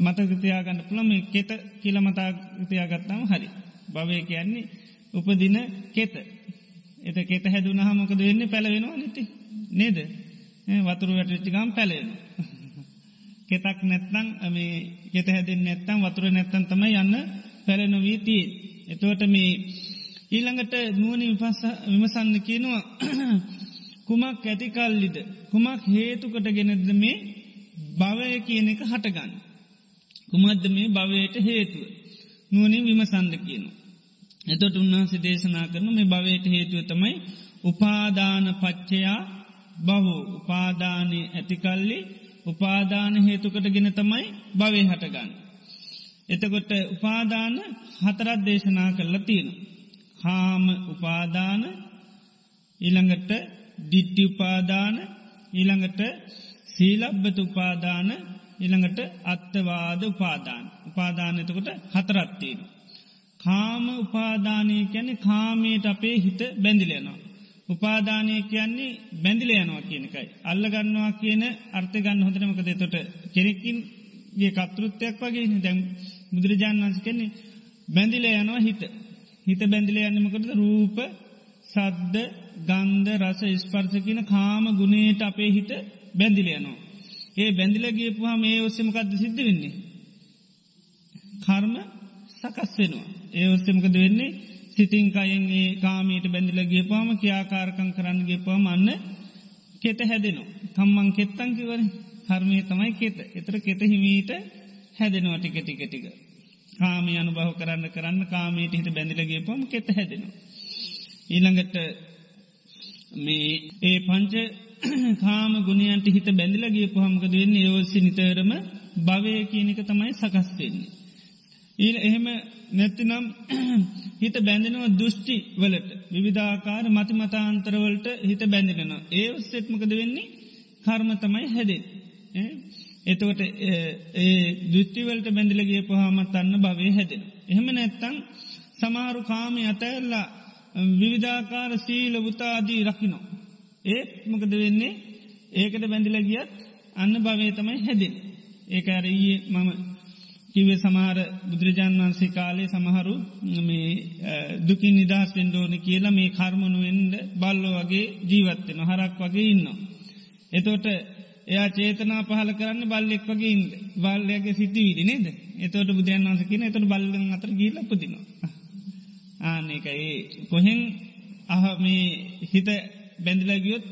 A: මතකතියාගන්න පුළම කෙත කියල මතාතියාගත්තාම හරි. භවය කියන්නේ උපදින කෙත. එත කෙත හැදුනහ මොකද වෙන්නේ පැළවෙනවා නැති. නේද වතුරු වැටිච්චිකම් පැලෙන. කෙතක් නැත්නං මේ කෙත හැදෙන් නැත්තම් වතුර නැත්තන් තම යන්න පැලනොවී තිී. එතුවට මේ ඊළඟට නුවනි විමසන්න කියනවා කුමක් ඇතිකල්ලිද කුමක් හේතුකට ගෙනද මේ භවය කියන එක හටගන්න. කුමද්ද මේ භවයට හේතුව. නුවනින් විමසන්ද කියනවා. එතොට උන්වහන්සේ දේශනා කරන මේ භවයට හේතුව තමයි උපාදාන පච්චයා බහු උපාදානය ඇතිකල්ලි උපාදාන හේතුකට ගෙන තමයි භවය හටගන්න. එතකොට උපාදාන හතරත් දේශනා කරලා තියෙන. කාම උපාදාන ඊළඟට දිට්ටි උපාදාන ඊළඟට සීලබ්බත උපාදාන ඊළඟට අත්තවාද උපාදාන උපාදානතකොට හතරත්තියෙන. කාම උපාදානය කැනෙ කාමයට අපේ හිත බැඳිලයනවා. උපාදානය කියන්නේ බැඳිල යනවා කියනකයි. අල්ල ගන්නවා කියන අර්ථ ගන්න හොඳනමකද තොට කෙනෙකින්ගේ කතෘත්වයක් වගේ දැම් බුදුරජාණන් වන්ස කෙන්නේ බැඳිල යනවා හිත. හිත බැඳිල යන්නමකද රූප සද්ද ගන්ධ රස ස්පර්ස කියන කාම ගුණයට අපේ හිත බැඳිලයනවා. ඒ බැඳිලගේ පුහා මේ ඔස්සමකක්ද සිද්ධ වෙන්නේ. කර්ම සකස් වෙනවා. ඒ ඔස්සමකද වෙන්නේ සිතින් කයෙන්ගේ කාමීට බැඳිලගේ පාම කියාකාරකං කරන්නගේ පාම අන්න කෙත හැදෙනවා. කම්මං කෙත්තංකිවර කර්මය තමයි කෙත. එතර කෙත හිමීට හැදෙනවා ටික ටික ටික. කාමී අනුභව කරන්න කරන්න කාමීට හිට බැඳිලගේ පම කෙත හැදෙනවා. ඊළඟට මේ ඒ පංච කාම ගුණයන්ට හිත බැඳිලගේ පහමකද වෙන්න ඒවස්සි නිතරම භවය කියනක තමයි සකස්වෙන්නේ. ඊ එහෙම නැතිනම් හිත බැඳෙනව දෘෂ්ටි වලට විවිධාකාර මති මතාන්තරවලට හිත බැඳෙනවා. ඒ ඔස්සෙත්මකද වෙන්නේ කර්ම තමයි හැදෙන්. එතකොට ඒ දෘෂ්ටිවලට බැඳිලගේ පහමත් අන්න භවය හැදෙන. එහෙම නැත්තං සමාරු කාමය අතඇල්ලා විවිධාකාර සීල වතාදී රකිනෝ. ඒත් මොකද වෙන්නේ ඒකට බැඳිල ගියත් අන්න භවය තමයි හැදෙන්. ඒක අර ඊයේ මම කිවේ සමහර බුදුරජාන් වන්සේ කාලේ සමහරු මේ දුකින් නිදහස් වෙන්ඩෝන කියලා මේ කර්මණුවෙන්ද බල්ලෝ වගේ ජීවත්වෙන හරක් වගේ ඉන්න. එතෝට එයා චේතනා පහල කරන්න බල්ලෙක් වගේ ඉන්න බල්ලයගේ සිතිවිදි නේද එතවට බුදුරන් වන්ස කියන එතට බල්ලන් අතර ගීල පුදිනවා. ආනක ඒ කොහෙන් අහ මේ හිත බැඳිලගියොත්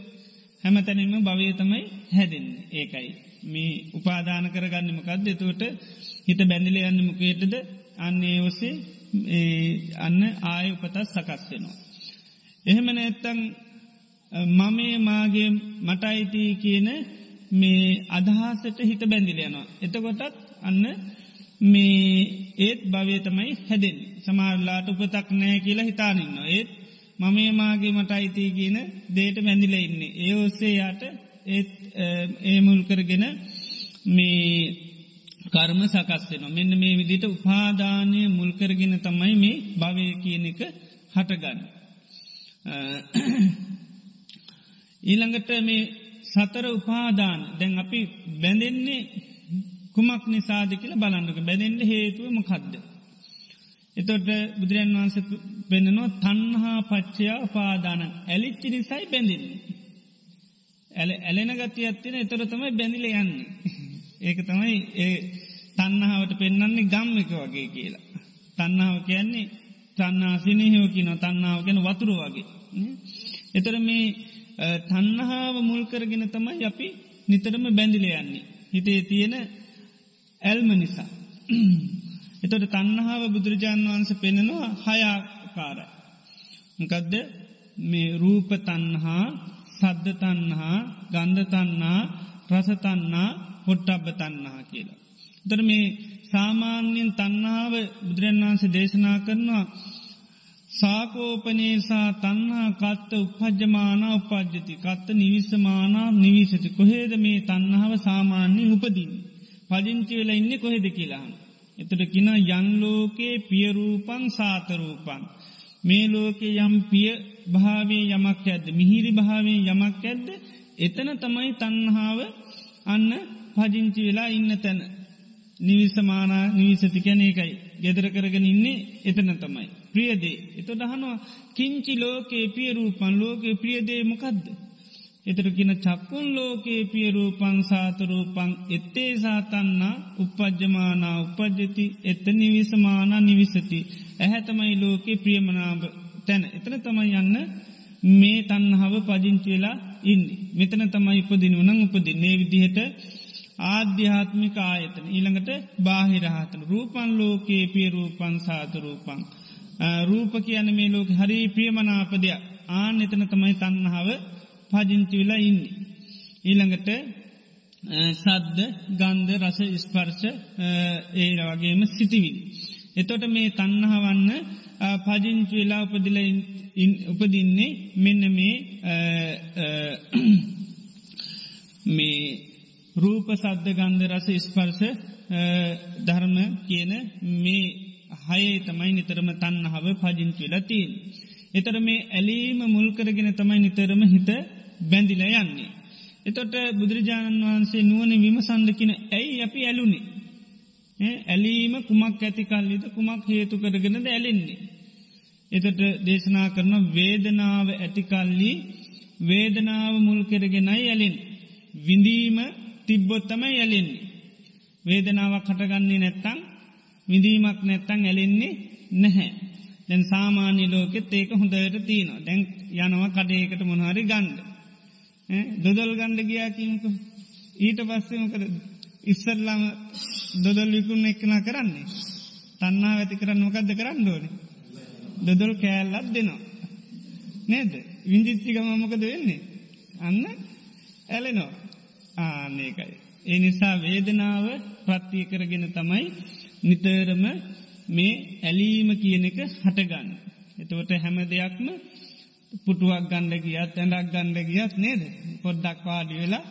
A: හැමතැනීම භවය තමයි හැදෙන් ඒකයි. මේ උපාදාන කරගන්නමකක්ද එතුවට හිත බැඳිල යන්න මොකේටද අන්නේ ඔසේ අන්න ආය උපතත් සකස් වෙනවා. එහෙම නැත්තං මමේ මාගේ මට අයිතිී කියන මේ අදහසට හිත බැඳිලයනවා. එතකොටත් අන්න මේ ඒත් භවය තමයි හැදෙන් සමාරලාට උපතක් නෑ කියලා හිතානින්න. ඒත් මමේ මාගේ මට අයිතිී කියන දේට බැඳිල ඉන්නේ. ඒ ඔස්සේ යාට ඒත් ඒමුල් කරගෙන මේ කර්ම සකස්වෙන මෙන්න මේ විදිට උපාදානය මුල්කරගෙන තමයි මේ භවය කියන එක හටගන්න. ඊළඟට මේ සතර උපාදාන දැන් අපි බැඳෙන්නේ කුමක් නිසාද කියල බලන්නක බැඳෙන්ට හේතුව මකද්ද. එතොට බුදුරන් වන්ස පෙන්න්නනවා තන්හා පච්චයා උපාදාන ඇලිච්චි නිසයි බැඳින්නේ. ඇල ඇලෙන ගති ඇත්තින එතොර තමයි බැඳිල යන්නේ. ඒක තමයි ඒ තන්නහාාවට පෙන්න්නන්නේ ගම්මික වගේ කියලා. තන්නාව කියන්නේ තන්නා සිනහෝ කියන තන්නාව ගැන වතුරු වගේ. එතර මේ තන්නහාාව මුල්කරගෙන තමයි අපි නිතරම බැඳිල යන්නේ. හිතේ තියෙන ඇල්ම නිසා. එතොට තන්නහාාව බුදුරජාණන් වහන්ස පෙනෙනවා හයාකාරයි. මකදද මේ රූප තන්හා සද්ධ තන්හා ගන්ධ තන්නා රසතන්නා පොට්ටබ්බ තන්නා කියලා. දර මේ සාමාන්‍යයෙන් තන්නාව බුදුරන් වහන්සේ දේශනා කරනවා සාකෝපනේසා තන්හා කත්ත උපජ්ජමාන උපද්ජති කත්ත නිවිස්සමානා නිවිසති කොහේද මේ තන්නාව සාමාන්‍යයෙන් උපදින්. පදිංචි වෙලා ඉන්න කොහෙද කියලාහන්. එතට කින යංලෝකයේ පියරූපං සාතරූපන්. මේ ලෝකේ යම් පිය භාවේ යමක් ඇද්ද මිහිරි භාවේ යමක් ඇද්ද එතන තමයි තන්හාාව අන්න පජිංචි වෙලා ඉන්න තැන නිවිසමානා නිවිසති කැන එකයි ගෙදර කරගෙන ඉන්නේ එතන තමයි. ප්‍රියදේ. එත දහනවා කිංචි ලෝකයේ පියරූපන් ලෝකයේ ප්‍රියදේ මොකක්ද. එතර කියන චක්කුන් ලෝකයේ පියරූපං සාතරූපං එත්තේ සාතන්න උපද්ජමානා උපද්ජති එත නිවිසමාන නිවිසති ඇහැතමයි ලෝකයේ ප්‍රියමනාව තැන. එතන තමයි යන්න මේ තන්හාව පජිංචවෙලා ඉන්න. මෙතන තමයි උපදින උනං උපදින්නේ. විදිහට ආධ්‍යාත්මික ආයතන ඊළඟට බාහිරහතන රූපන් ලෝකයේ පියරූපන් සාතරූපං. රූප කියන මේ ලෝක හරි ප්‍රියමනාපදයක් ආන එතන තමයි තන්නහාව පජිංචි වෙලා ඉන්නේ. ඊළඟට සද්ද ගන්ධ රස ස්පර්ශ ඒ වගේම සිටිවිල්. එතොට මේ තන්නහවන්න පජිංචි වෙලා උපදිල උපදින්නේ මෙන්න මේ මේ රූප සද්ධ ගන්ධ රස ස්පර්ශ ධර්ම කියන මේ හයේ තමයි නිතරම තන්නහාව පජිංචි වෙලා තිීන්. එතර මේ ඇලීම මුල්කරගෙන තමයි නිතරම හිත බැඳිල යන්නේ. එතොට බුදුරජාණන් වහන්සේ නුවන විමසන්දකින ඇයි අපි ඇලුනි. ඇලීම කුමක් ඇති කල්ලිද කුමක් හේතු කරගෙනද ඇලෙන්නේ. එතට දේශනා කරන වේදනාව ඇතිකල්ලි වේදනාව මුල් කරගෙනයි ඇලෙන්. විඳීම තිබ්බොත්තමයි ඇලෙන්නේ. වේදනාවක් කටගන්නේ නැත්තං විඳීමක් නැත්තං ඇලෙන්නේ නැහැ. දැන් සාමාන්‍ය ලෝකෙත් ඒක හොඳයට තියනවා දැන් යනවා කඩේකට මොනහරි ගණ්ඩ. දොදල් ගණ්ඩ ගියා කියමක ඊට පස්සෙමකද ඉස්සල්ලාම දොදල් විකුණ එක්කන කරන්නේ. තන්නා ඇති කරන්න මොකක්ද කරන්න ඕන. දොදොල් කෑල්ලත් දෙනවා. නේද විංජිච්චික මමකද වෙන්නේ. අන්න ඇලෙනෝ ආනකයි. ඒ නිසා වේදනාව ප්‍රත්තිය කරගෙන තමයි නිතරම මේ ඇලීම කියන එක හටගන්න. එතවට හැම දෙයක්ම පුටුවක් ගණ්ඩ ගියත් ඇඩක් ගණ්ඩ ගියත් නේද? පොඩ්ඩක් පාඩි වෙලා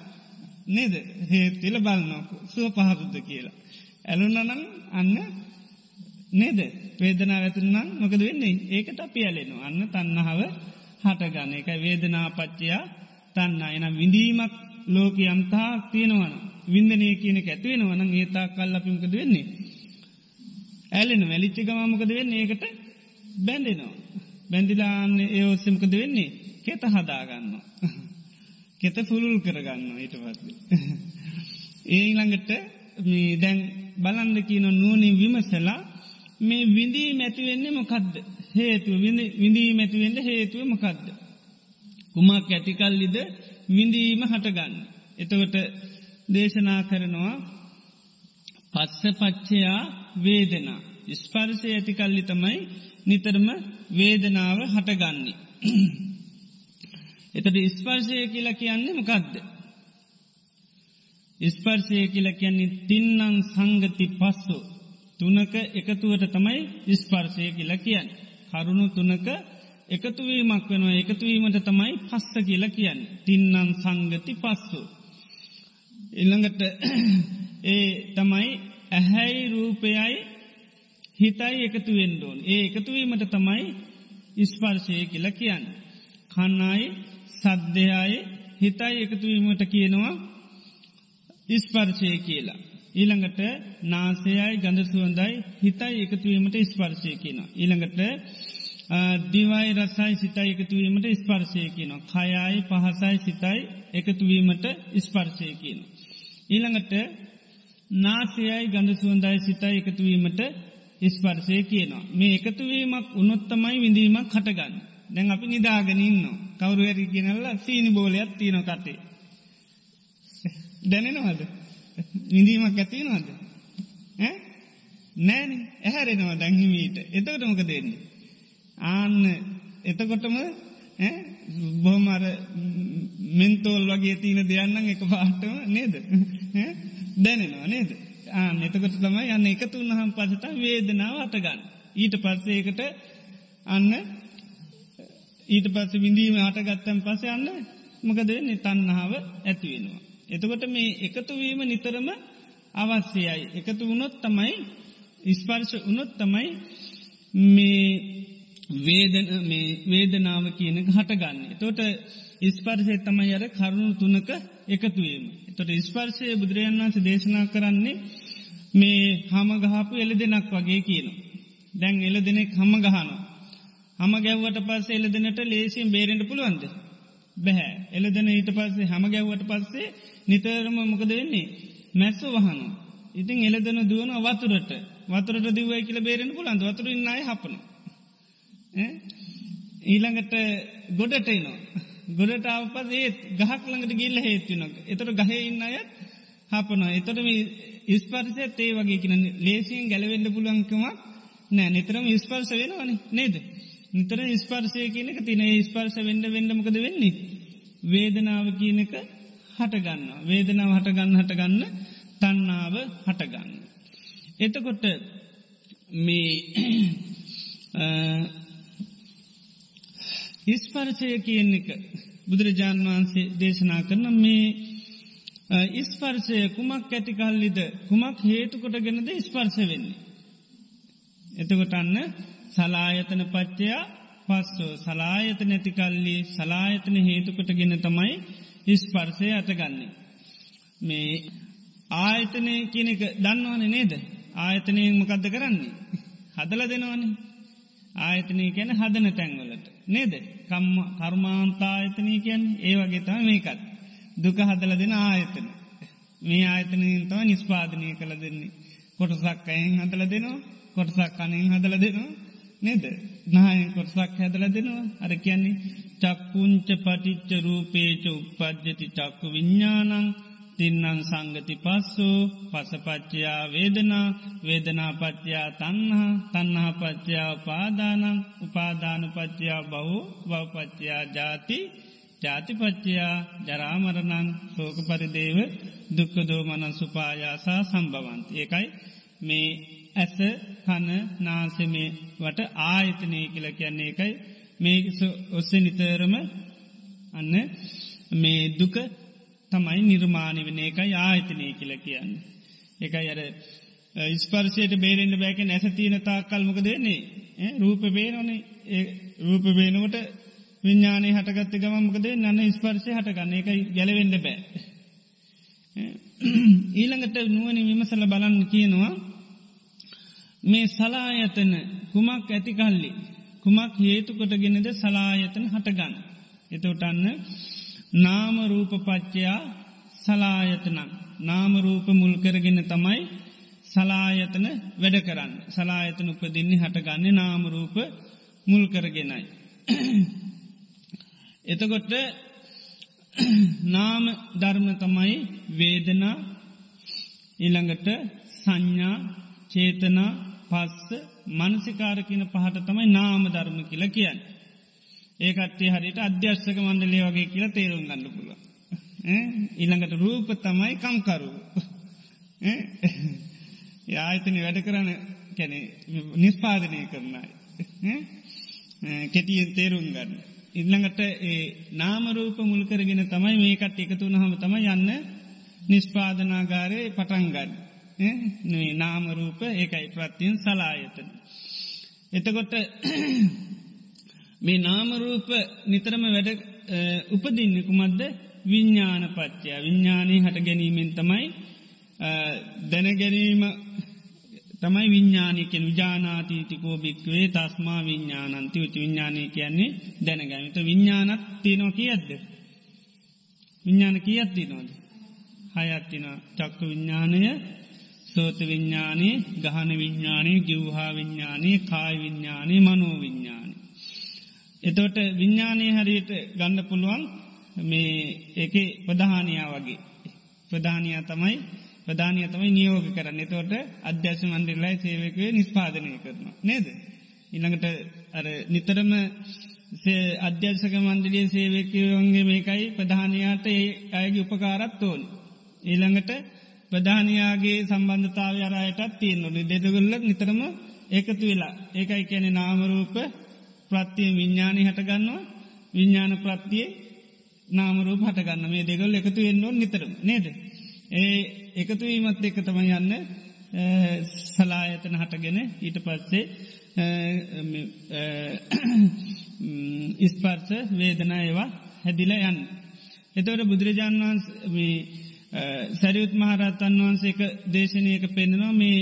A: නේද? හේතිල බලන්නක සුව පහතුද කියලා. ඇලුන්නනම් අන්න නේද? වේදනා ඇතුන්නම් මොකද වෙන්නේ? ඒකට අපි ඇලෙනවා. අන්න තන්නහාව හටගන්න. එක වේදනාපච්චයා තන්න එනම් විඳීමක් ලෝක යම්තා තියෙනවන විින්දනය කියනෙ ඇතිවෙනවන ඒතා කල් අපිමකද වෙන්නේ. ඇලෙන වැලිච්චි ගමමකද වෙන්නේ ඒකට බැඳෙනවා. බැඳිලාන්න ඒ ඔස්සමකද වෙන්නේ කෙත හදාගන්න. කෙත පුරුල් කරගන්න ඊට පත්. ඒ ළඟට දැන් බලන්ද කියන නුවනින් විමසලා මේ විඳී මැතිවෙන්නේ මොකක්ද හේතුව විඳී මැතිවෙන්න හේතුව මොකක්ද. කුමක් ඇතිකල්ලිද විඳීම හටගන්න. එතවට දේශනා කරනවා පස්ස පච්චයා වේදනා. ස්පර්සය ඇතිකල්ලි තමයි නිතරම වේදනාව හටගන්නේ. එතට ස්පර්ශය කියලා කියන්නේ මොකක්ද. ස්පර්ශය කියලා කියන්නේ තින්නං සංගති පස්සු තුනක එකතුවට තමයි ස්පර්ශය කියලා කියන්න. කරුණු තුනක එකතුවීමක් වෙනවා එකතුවීමට තමයි පස්ස කියලා කියන්න. තින්නං සංගති පස්සු. ඉල්ළඟට ඒ තමයි ඇහැයි රූපයයි හිතයි එකතු වෙන්ඩෝන් ඒ එකතුවීමට තමයි ඉස්පර්ශය කියලා කියන්න. කන්නයි සද්ධයයි හිතයි එකතුවීමට කියනවා ඉස්පර්ශය කියලා. ඊළඟට නාසයයි ගඳ සුවන්දයි හිතයි එකතුවීමට ස්පර්ශය කියන. ඊළඟට දිවයි රසයි සිතයි එකතුවීමට ස්පර්ශය කියන. කයයි පහසයි සිතයි එකතුවීමට ස්පර්ශය කියන. ඊළඟට නාසයයි ගඳ සුවන්දයි සිතයි එකතුවීමට ස්පර්ශය කියනවා. මේ එකතුවීමක් උනොත්තමයි විඳීමක් කටගන්න. දැන් අපි නිදාගනින්න කවරු ඇරි කියනල්ල සීනි බෝලයක් තියන කටේ. දැනෙනවද. විඳීමක් ඇතිනවද. නෑන ඇහැරෙනවා දැංහිමීට එතකටමක දෙන්නේ. ආන්න එතකොටම බොහමර මෙන්තෝල් වගේ තියන දෙයන්නන් එක පාටම නේද. දැනෙනවා නේද. ආන එතකොට තමයි යන්න එකතු උන්නහම් පසට වේදනාව අටගන්න. ඊට පස්සේකට අන්න ඊට පස්ස විඳීම හටගත්තන් පස යන්න මකද නිතන්නාව ඇතිවෙනවා. එතකොට මේ එකතුවීම නිතරම අවශ්‍යයයි. එකතු වුණොත් තමයි ඉස්පර්ශ උනොත් තමයි මේ වේදන මේ වේදනාව කියනක හටගන්න. තොට ඉස්පර්ශය තමයි අර කරුණු තුනක එකතුවීම. තොට ඉස්පර්ශය බුදුරජන් වන්ස දේශනා කරන්නේ මේ හමගහපු එල දෙනක් වගේ කියන. දැන් එල දෙනෙක් හම ගහන. හම ගැව්වට පස්ස එල දෙනට ලේසින් බේරෙන්ට පුළුවන්ද. බැහැ එල දෙන ඊට පස්සේ හම ගැව්වට පස්සේ නිතරම මොකද වෙන්නේ. මැස්සු වහන. ඉතින් එලදන දුවන වතුරට වතුරට දිවයි කියල බේරෙන පුලන්ද වතුර ඉන්නයි හපන. ඊළඟට ගොඩට එනවා. ගොඩට අවපස් ඒත් ගහක් ළඟට ගිල්ල හේත්තුනක්. එතට ගහ ඉන්න අයත් හපනවා. එතොට ඉස්පර්සය තේ වගේ කියන ලේසියෙන් ගැලවෙඩ පුලංකමක් නෑ නිතරම ඉස්පර්ස වෙනවන නේද. නිතර ඉස්පර්සය කියනක තින ස්පර්ස වෙන්ඩ වෙන්ඩමකද වෙන්නේ. වේදනාව කියනක හටගන්න. වේදනාව හටගන්න හටගන්න තන්නාව හටගන්න. එතකොට මේ ඉස්පර්ශය කියන එක බුදුරජාණන් වහන්සේ දේශනා කරන මේ ඉස්පර්ශය කුමක් ඇතිකල්ලිද කුමක් හේතුකොට ගෙනද ස්පර්ශ වෙන්නේ. එතකොට අන්න සලායතන පච්චයා පස්සෝ සලායත නැතිකල්ලි සලායතන හේතුකොට ගෙන තමයි ඉස්පර්ශය අතගන්නේ. මේ ආයතනය කියනක දන්නවන නේද ආයතනයෙන් මොකක්ද කරන්නේ. හදල දෙනවනේ ආයතනය කැන හදන තැන්වලට. නේද කර්මාන්තායතනය කියන් ඒ වගේ තම මේකත්. දුක හදල දෙන ආයතන. මේ ආයතනයෙන් තව නිස්පාදනය කළ දෙන්නේ. කොටසක් අයෙන් හදල දෙනවා කොටසක් කනින් හදල දෙනවා නේද නායෙන් කොටසක් හැදල දෙනවා අර කියන්නේ චක්කුංච පටිච්ච රූපේච උපද්ජති චක්කු විඤ්ඥානං තින්නං සංගති පස්සු පසපච්චයා වේදනා වේදනාපච්චයා තන්හා තන්නහාපච්චයා උපාදානං උපාධානපච්චයා බහු බවපච්චයා ජාති ජාතිපච්චයා ජරාමරණන් සෝක පරිදේව දුක්කදෝමන සුපායාසා සම්බවන්ත. ඒකයි මේ ඇස කන නාසමේ වට ආයතනය කියල කියන්නේ එකයි මේ ඔස්ස නිතරම අන්න මේ දුක තමයි නිර්මාණි වන එකයි ආයතනය කියල කියන්න. එකයි අර ඉස්පර්ශයට බේරෙන්ට බෑක නැස තියන තා කල්මක දෙන්නේ රූප බේනොනේ රූප බේනුවට විඤ්ඥානය හටගත්ත ගමමකද නන්න ස්පර්ශය හටගන්න එකයි ගැලවෙඩ බෑ. ඊළඟට නුවනි විමසල බලන්න කියනවා මේ සලායතන කුමක් ඇතිකල්ලි කුමක් හේතුකොටගෙනද සලායතන හටගන්න. එතෝටන්න නාමරූපපච්චයා සලායතනක් නාමරූප මුල්කරගෙන තමයි සලායතන වැඩ කරන්න සලායතන උපදින්නේ හටගන්නේ නාමරූප මුල්කරගෙනයි. එතකොට නාම ධර්ම තමයි වේදනා ඊළඟට සංඥා චේතනා පස්ස මනසිකාරකින පහට තමයි නාම ධර්ම කියල කියන්න. ඒකටේ හරිට අධ්‍යර්ශක මණ්ඩලේ වගේ කියලා තේරුම් ගන්න පුළුව. ඊළඟට රූප තමයි කංකරු. ආයතන වැඩ කරන්න කැනෙ නිස්පාදනය කරනයි. කෙටියෙන් තේරුම් ගන්න. ඉල්ළඟට ඒ නාමරූප මුල්කරගෙන තමයි මේකට එකතුන හම තම යන්න නිස්පාදනාගාරය පටන්ගන්න. නේ නාමරූප ඒකයි ප්‍රත්තියෙන් සලායතන. එතකොට මේ නාමරූප නිතරම වැඩ උපදින්නකුමද්ද විඤ්ඥාන පච්චය විඤ්ඥානී හට ගැනීමෙන් තමයි දැනගැනීම තමයි විඤ්ඥානිකෙන් විජානාතීතිකෝ භික්වේ තස්මා විඤ්ඥානන්ති උච විඤ්ඥානය කියන්නේ දැනගැනත විඤ්ඥානත් තියනෝ කියද්ද. විඤ්ඥාන කියත්ති නොද. හයත්තින චක්ක විඤ්ඥානය සෝත විඤ්ඥානයේ ගහන විඤ්ඥානයේ ගිව්හා විඤ්ඥානයේ කායි විඤ්ඥානයේ මනෝ විඤ්ඥාන. එතෝට විඤ්ඥානය හරියට ගන්න පුළුවන් මේ එක ප්‍රධානයා වගේ. ප්‍රධානයා තමයි ප්‍රධානය තමයි නියෝග කරන්න තෝට අධ්‍යශ මන්ඩිල්ලයි සේවකවේ නිස්පාදනය කරන. නේද. ඉළඟට අර නිතරම අධ්‍යර්ශක මන්දිලිය සේවකවන්ගේ මේකයි ප්‍රධානයාට ඒ අයගේ උපකාරත් ඕන්. ඊළඟට ප්‍රධානයාගේ සම්බන්ධතාව අරයටත් තියෙන්න්නොට දෙදගොල්ල නිතරම ඒකතු වෙලා ඒකයි කියැනෙ නාමරූප ප්‍රත්තිය විඤ්ඥානය හටගන්නවා විඤ්ඥාන ප්‍රත්තියේ නාමරූප හටගන්න මේ දෙගල් එකතු එන්නො නිතරම නේද. ඒ එකතුවීමත් එක තම යන්න සලායතන හටගෙන ඊට පස්සේ ඉස්පර්ස වේදනා ඒවා හැදිල යන්න. එතවට බුදුරජාණන් වහන්ස සැරියුත් මහරත්තන් වහන්සේක දේශනයක පෙන්නවා මේ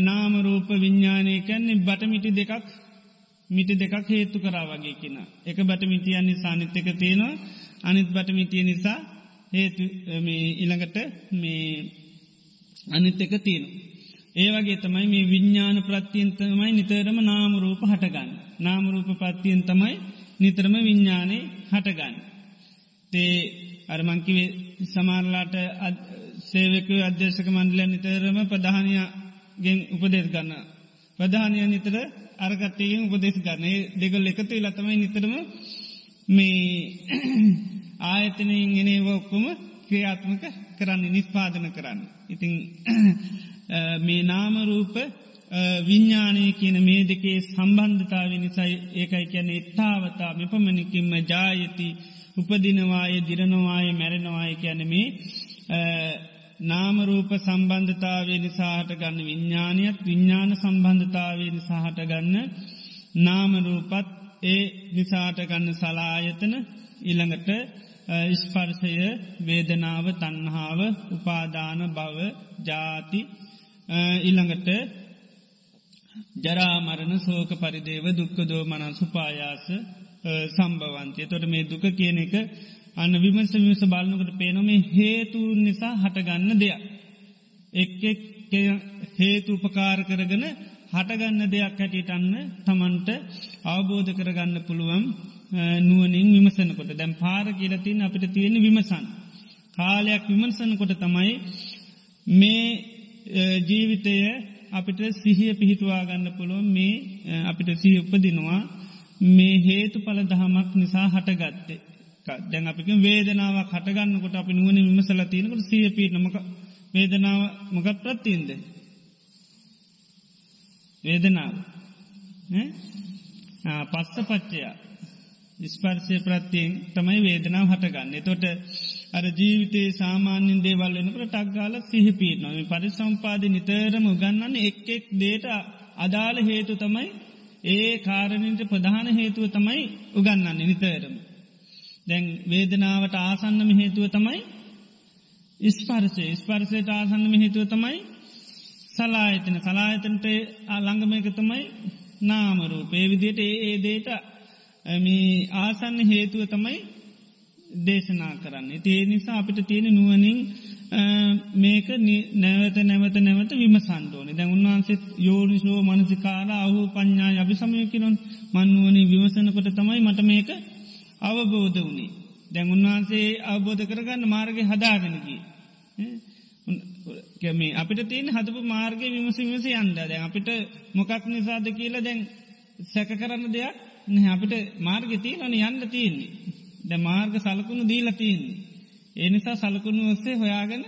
A: නාමරූප විඤ්ඥානය කැන්නේ බටමිටි දෙකක් මිටි දෙකක් හේතු කරා වගේ කියෙන. එක බටමිටියන්නේ සානිත්‍යක තියෙනවා අනිත් බටමිටිය නිසා හේතු ඉළඟට මේ අනිත් එක තියෙන. ඒවගේ තමයි මේ විඤ්ඥාන ප්‍රත්තියන්තමයි නිතරම නාමරූප හටගන්න. නාමරූප පත්තියෙන් තමයි නිතරම විඤ්ඥානය හටගන්න. තේ අරමංකිවේ සමාරලාට සේවක අධ්‍යශක මණ්ඩලය නිතරම ප්‍රධානයගෙන් උපදේශ ගන්න. ප්‍රධානය නිතර අරගත්තයෙන් උපදේශ ගන්න දෙගල් එකතු ලතමයි නිතරම මේ ආයතනයෙන් එනේව ඔක්කොම ක්‍රියාත්මක කරන්න නිස්පාදන කරන්න. ඉතිං මේ නාමරූප විඤ්ඥානය කියන මේ දෙකේ සම්බන්ධතාව නිසයි ඒකයි කියන එත්තාවතා මෙපමණිකින්ම ජායති උපදිනවාය දිරනවාය මැරෙනවාය කියන මේ නාමරූප සම්බන්ධතාවේ නිසාහට ගන්න විඤ්ඥානයක් විඤ්ඥාන සම්බන්ධතාවේ නිසාහට ගන්න නාමරූපත් ඒ නිසාට ගන්න සලායතන ඉළඟට ඉස්පර්සය වේදනාව තන්හාාව උපාදාන බව ජාති ඉළඟට ජරාමරණ සෝක පරිදේව දුක්කදෝ මන සුපායාස සම්බවන්තය තොට මේ දුක කියන එක අන්න විමස විමස බලන්නකට පේනොමේ හේතුන් නිසා හටගන්න දෙයක්. එක් හේතු උපකාර කරගන හටගන්න දෙයක් හැටියට අන්න තමන්ට අවබෝධ කරගන්න පුළුවන් නුවනින් විමසනකොට දැම් පාර කියලතින් අපිට තියෙන විමසන්. කාලයක් විමසනකොට තමයි මේ ජීවිතය අපිට සිහිය පිහිටවා ගන්න පුළුවන් මේ අපිට සිහ උපදිනවා මේ හේතු පල දහමක් නිසා හටගත්තේ. දැන් අපික වේදනාවක් හටගන්නකොට අපි නුවන විමසල තියෙනකට සිය පිටනමක වේදනාව මොකක් ප්‍රත්තින්ද. වේදනාව පස්ස පච්චයා ස්පර්සය ප්‍රත්තියෙන් තමයි වේදනාව හටගන්න. තොට අර ජීවිතේ සාමාන්‍යින් දේවල් වෙනකට ටක්ගාල සිහිපීට නොම පරිසම්පාද නිතරම උගන්නන්න එක් එක් දේට අදාළ හේතු තමයි ඒ කාරණට ප්‍රධාන හේතුව තමයි උගන්නන්න නිතරම. දැන් වේදනාවට ආසන්නම හේතුව තමයි ඉස්පර්සය ස්පර්සයට ආසන්නම හේතුව තමයි සලායතන. සලායතනට අළංගමයක තමයි නාමරූ පේවිදියට ඒ ඒ දේට ආසන්න හේතුව තමයි දේශනා කරන්න. ඒ නිසා අපිට තියෙන නුවනින් මේක නැවත නැවත නැවත විමසන්ඩෝනි දැ උන්වහන්සේත් යෝනිශෝ මනසිකාර අහු පඥ්ඥා අභි සමයකිරොන් මන්නුවනි විමසනකොට තමයි මට මේක අවබෝධ වුණේ. දැන් උන්වහන්සේ අවබෝධ කරගන්න මාර්ග හදාගෙනකි. මේ අපිට තියෙන හදපු මාර්ග විමස විමස යන්ද දැන් අපිට මොකක් නිසාද කියලා දැන් සැක කරන්න දෙයක් අපිට මාර්ග තියනන යන්න තියන්නේ. ද මාර්ග සලකුණු දීලා තියන්නේ. ඒ නිසා සලකුණු ඔස්සේ හොයාගෙන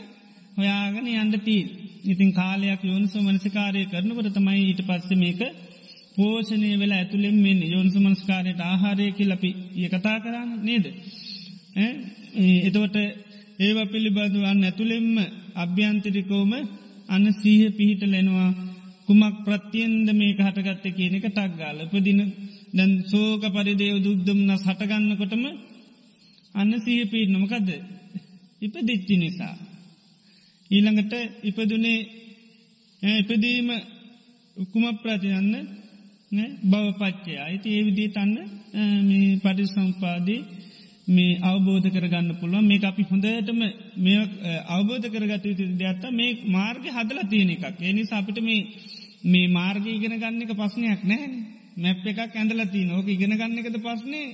A: හොයාගෙන යන්න තිීන්. ඉතින් කාලයක් යෝනිසු මනසිකාරය කරනකට තමයි ඊට පස්ස මේක පෝෂණය වෙලා ඇතුළෙන් මෙන්න යෝනිසු මනස්කාරයට ආහාරයකි ලපි ඒ කතා කරන්න නේද. එතවට ඒව පිළිබඳවන් ඇතුළෙෙම්ම අභ්‍යන්තිරිකෝම අන්න සීහ පිහිට ලෙනවා කුමක් ප්‍රත්තියෙන්ද මේ හටගත්ත කියන එක ටක්ගාල උපදින. දැන් සෝක පරිදේව දුක්දම්න සටගන්නකොටම අන්න සීහ පීටනමකදද ඉප දිච්චි නිසා. ඊළඟට ඉපදුනේ ඉපදීම උකුම ප්‍රතියන්න බවපච්චය අයිති ඒවිදී තන්න මේ පටිසම්පාදී මේ අවබෝධ කරගන්න පුළුවන්. මේ අපි හොඳටම මේ අවබෝධ කරගත යුතු දෙයක්ත්ත මේ මාර්ග හදල තියෙන එකක්. එනි අපිට මේ මේ මාර්ග ඉගෙන ගන්න එක පස්්නයක් නෑ. මැප් එකක් ඇඳල තිය නෝක ඉගෙන ගන්න එකද පස්නේ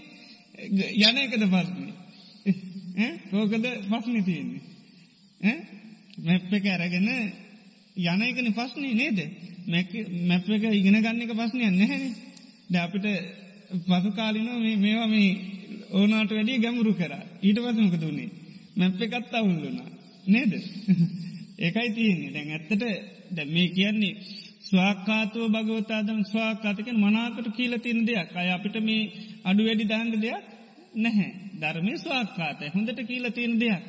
A: යන එකද පස්නේ රෝකද පස්්නි තියෙන්නේ? මැප් එක ඇරගෙන යන එකන පස්නේ නේද? මැප් එක ඉගෙන ගන්න එක පස්නය නැහැ ද අපිට පසු කාලිනෝ මේවා මේ ඕනාට වැඩිය ගැමුරු කර. ඊට පසමක දුන්නේ මැප් එකත් අවුල්ලුනා නේද? ඒකයි තියන්නේ. දැන් ඇත්තට දැ මේ කියන්නේ ස්වාකාතව භගවතාදම් ස්වාකාතකෙන් මනාකට කියීල තින් දෙයක්. අය අපිට මේ අඩු වැඩි දාංග දෙයක් නැහැ. ධර්මය ස්වාකාතය හොඳට කියීල තියෙන දෙයක්.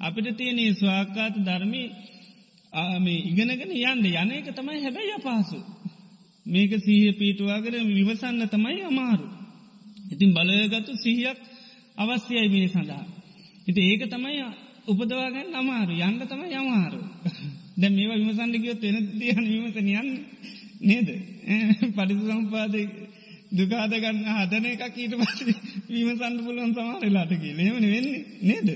A: අපිට තියෙන ස්වාකාත ධර්මී මේ ඉගෙනගෙන යන්න යන එක තමයි හැබැයි අපහසු. මේක සීහ පීටවාගෙන විවසන්න තමයි අමාරු. ඉතින් බලයගත්තු සිහියක් අවශ්‍යයි මේ සඳහා. ඉති ඒක තමයි උපදවාගන්න අමාරු යන්න තමයි අමාරු. දැ මේවා විමසන්ඩ ගියොත් වෙන තියන විමසන යන්න නේද. පරිසු සම්පාද දුකාද ගන්න හදන එකක් ඊට පස විමසන්ඩ පුලුවන් සමාරලාට කිය ලෙමන වෙන්නේ නේද.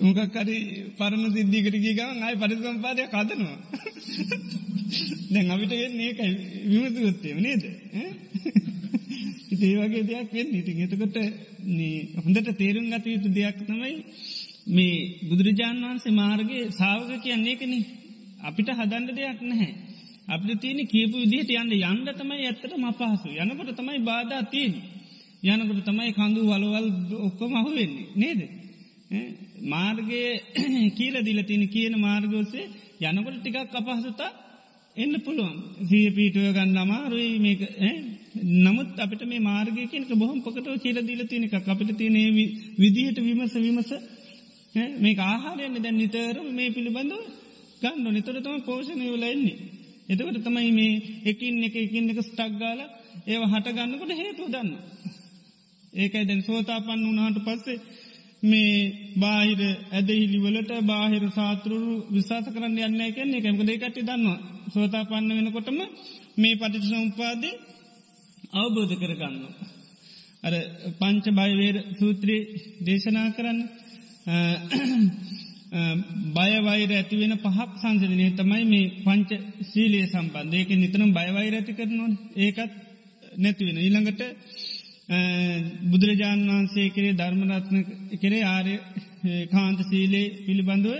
A: මොකක්කරි පරණ සිද්ධිකට ගීගම අයි පරිසම්පාදය කදනවා. දැන් අපිට වෙන්නේ ඒකයි විමසගොත්තේම නේද. ඒ වගේ දෙයක් වෙන්න ඉතින් එතකොට හොඳට තේරුම් ගත යුතු දෙයක් තමයි මේ බුදුරජාණන් වහන්සේ මාර්ගගේ සාවක කියන්නේ එකන අපිට හදන්ඩ දෙයක් නැහැ. අපිට තියෙන කියපු විදිහට යන්න යන්න තමයි ඇත්තට මපහසු යනකොට තමයි බාධා තියෙන්. යනකොට තමයි කඳු වලවල් ඔක්කොම අහු වෙන්නේ නේද. මාර්ගයේ කියල දිල තින කියන මාර්ගෝසේ යනකොට ටිකක් අපහසුතා එන්න පුළුවන් සිය පීටුව ගන්න අමාරුයි මේක නමුත් අපිට මේ මාර්ගයකනක බොහොම පොකටව කියල දිල තිනක අපිට තියනේ විදිහට විමස විමස මේ ආහාරයන්න දැන් නිතරම මේ පිළිබඳව ගන්න නිතරතම පෝෂණය වලෙන්නේ. එතකට තමයි මේ එකින් එක එකින් එක ස්ටක්ගාල ඒව හට ගන්නකොට හේතු දන්න. ඒකයි දැන් සෝතාපන්න වනාට පස්සේ මේ බාහිර ඇදහිලිවලට බාහිර සාතරුරු විශාස කරන්න යන්න එකන්නේ එකමක දෙකටි දන්නවා සෝතාපන්න වෙනකොටම මේ පටිච සම්පාදය අවබෝධ කරගන්න. අර පංච බයවේර සූත්‍රී දේශනා කරන්න බයවෛර ඇතිවෙන පහක් සංසධනය තමයි මේ පංච සීලයේ සම්බන්ධයක නිතනම් බයවෛර ඇති කරනවා ඒකත් නැතිවෙන. ඊළඟට බුදුරජාණන් වහන්සේ කරේ ධර්මරත්න කරේ ආරය කාන්ත සීලේ පිළිබඳුව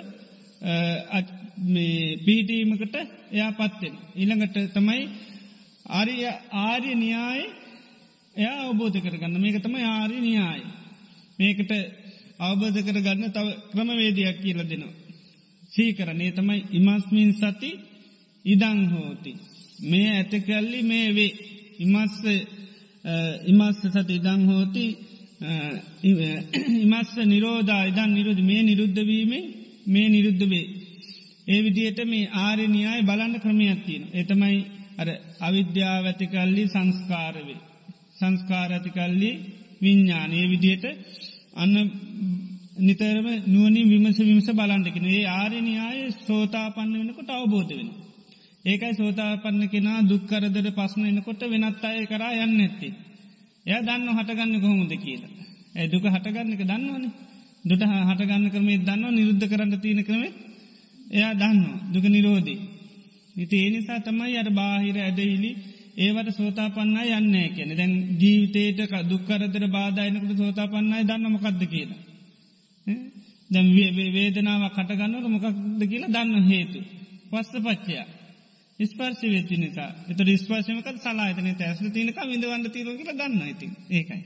A: පීටීමකට එයා පත්වෙන. ඊළඟට තමයි ආරය ආර්ය න්‍යාය එයා අවබෝධ කරගන්න මේක තමයි ආරි න්‍යාය. මේකට අවබෝධ කර ගන්න තව ක්‍රමවේදයක් කියල දෙනවා. සීකරනේ තමයි ඉමස්මින් සති ඉදං හෝති. මේ ඇත කැල්ලි මේ වේ ඉමස්ස ඉමස්ස සති ඉදං හෝති ඉමස්ස නිරෝධා ඉදන් නිරුද්ධ මේ නිරුද්ධවීම මේ නිරුද්ධ වේ. ඒ විදියට මේ ආරණයාය බලන්න ක්‍රමයක් තියෙන. එතමයි අර අවිද්‍යාව ඇතිකල්ලි සංස්කාරවේ. සංස්කාර ඇතිකල්ලි විඤ්ඥානයේ විදියට අන්න නිතරම නුවනින් විමස විමස බලන්ටකෙන ඒ ආරණයාය සෝතාපන්න වෙනකොට අවබෝධ වෙන. ඒකයි සෝතාපන්න කෙනා දුක්කරදර පස්සන එනකොට වෙනත් අය කරා යන්න ඇත්ති. එය දන්න හටගන්න කොහොමුද කියලා. ඇ දුක හටගන්නක දන්නවන දුට හටගන්න කරමේ දන්න නිරුද්ධ කරන්න තියෙන කරම එයා දන්න දුක නිරෝධී. ඉති ඒ නිසා තමයි අර බාහිර ඇදහිලි ඒවට සෝතාපන්නා යන්නේ කියන දැන් ජීවිතයට දුක්කරදර බාධයනකට සෝතාපන්නයි දන්න මොකක්ද කියලා. දැම් වේදනාව කටගන්නට මොකක්ද කියලා දන්න හේතු. පස්ස පච්චයා. ස්පර්ශ වෙච්චි නිසා එත ස්පර්ශමක සලාතන ඇස් තිනක විඳවන්න තීර කියල දන්න ඉති ඒකයි.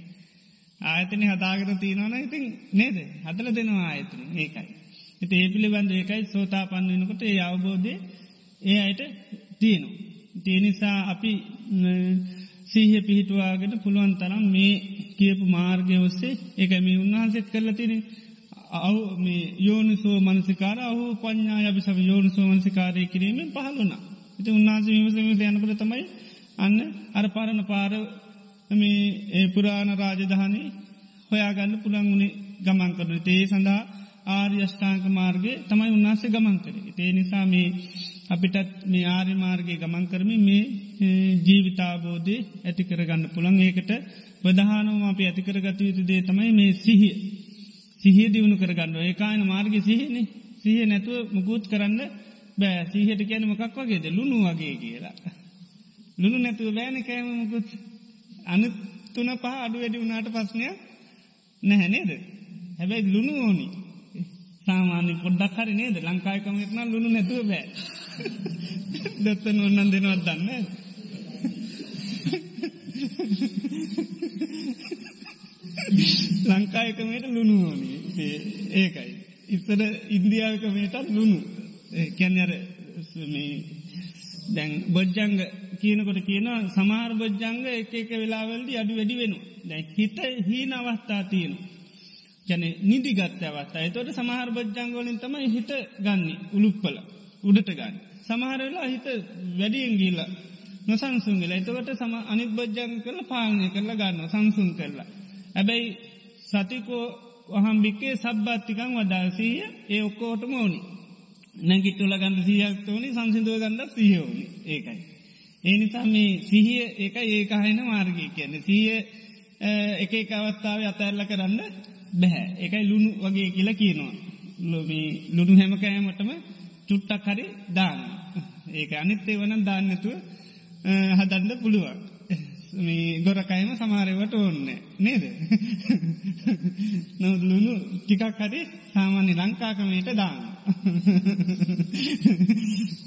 A: ආයතන හදාගර තියනවන ඉතින් නේද හදල දෙනවා ආයතන ඒකයි. එති ඒ පිළිබඳ ඒකයි සෝතාපන්න වෙනකොට ඒ අවබෝධය ඒ අයට තියනු. තියනිසා අපි සීහ පිහිටවාගෙන පුළුවන් තරම් මේ කියපු මාර්ගය ඔස්සේ එකම උන්වහන්සෙත් කරලතිනේ අව මේ යෝනිසෝ මනසිකාර අහු පඥා යබි සව යෝනිසෝ මනසිකාරය කිරීමෙන් පහළුණා. ඉති උන්නාස විමසම යනකට තමයි අන්න අර පරණ පාර මේ ඒ පුරාණ රාජධානය හොයාගන්න පුළන්ගුණේ ගමන් කරන තේ සඳහා ආර්යෂ්ඨාංක මාර්ගය තමයි උන්නාසේ ගමන් කර. ඒ නිසා මේ අපිටත් මේ ආර්ය මාර්ගය ගමන් කරමි මේ ජීවිතාබෝධය ඇති කරගන්න පුළන් ඒකට ප්‍රධානවම අපි ඇතිකර ගත යුතු දේ තමයි මේ සිහිය. සිහිය දියුණු කරගන්න ඒකායන මාර්ග සිහින සිහ නැතුව මුකුත් කරන්න බෑ සීහට කියන මොකක් වගේද ලුණු වගේ කියලා. ලුණු නැතුව බෑන කෑම මුකුත් අනු තුන පහ අඩු වැඩි වුණාට පස්නය නැහැනේද. හැබැයි ලුණු ඕනි සාමාන්‍ය පොඩ්ඩක් හරි නේද ලංකායකමෙත්න ලුණු නැතුව බෑ. දත්තන ඔන්නන් දෙනවත් දන්න. ලංකායකමට ලුණු ඕනි ඒකයි. ඉස්සර ඉන්දියාවකමටත් ලුණු කැන්නර දැන් බොජ්ජංග කියනකොට කියන සමාර බොජ්ජංග එක එක වෙලාවලදි අඩු වැඩි වෙන. දැ හිත හීන අවස්ථා තියෙනු. ගැන නිදිගත් අවස්ථා තොට සමහර බොජ්ජංගවලින් තමයි හිත ගන්න උළුප්පල. උඩට ගන්න. සමහරවෙලා හිත වැඩියෙන් ගිල්ල නොසංසුන්ගල එතවට සම අනිත් බජ්ජන් කරල පාලනය කරලා ගන්න සංසුන් කරලා. ඇබැයි සතිකෝ වහම්බික්කේ සබ්බත්තිකං වදාසීය ඒ ඔක්කෝටම ඕනි. නැගිට්ටුල ගන්න සියක් ඕනි සංසිදුව ගන්නක් සියෝනි ඒකයි. ඒ නිසා මේ සිහිය ඒක ඒකහයින මාර්ගය කියන්න. සීය එක එක අවස්ථාව අතඇල්ල කරන්න බැහැ. එකයි ලුණු වගේ කියලා කියනවා. ලොමී ලුණු හැමකෑමටම චුට්ටක් හරි දාන්න. ඒක අනිත්තේ වනම් දාන්නතුව හදන්න පුළුවන්. මේ ගොරකයිම සමාරවට ඕන්න නේද? නොදලුණු ටිකක් හරි සාමාන්‍ය ලංකාකමයට දාන්න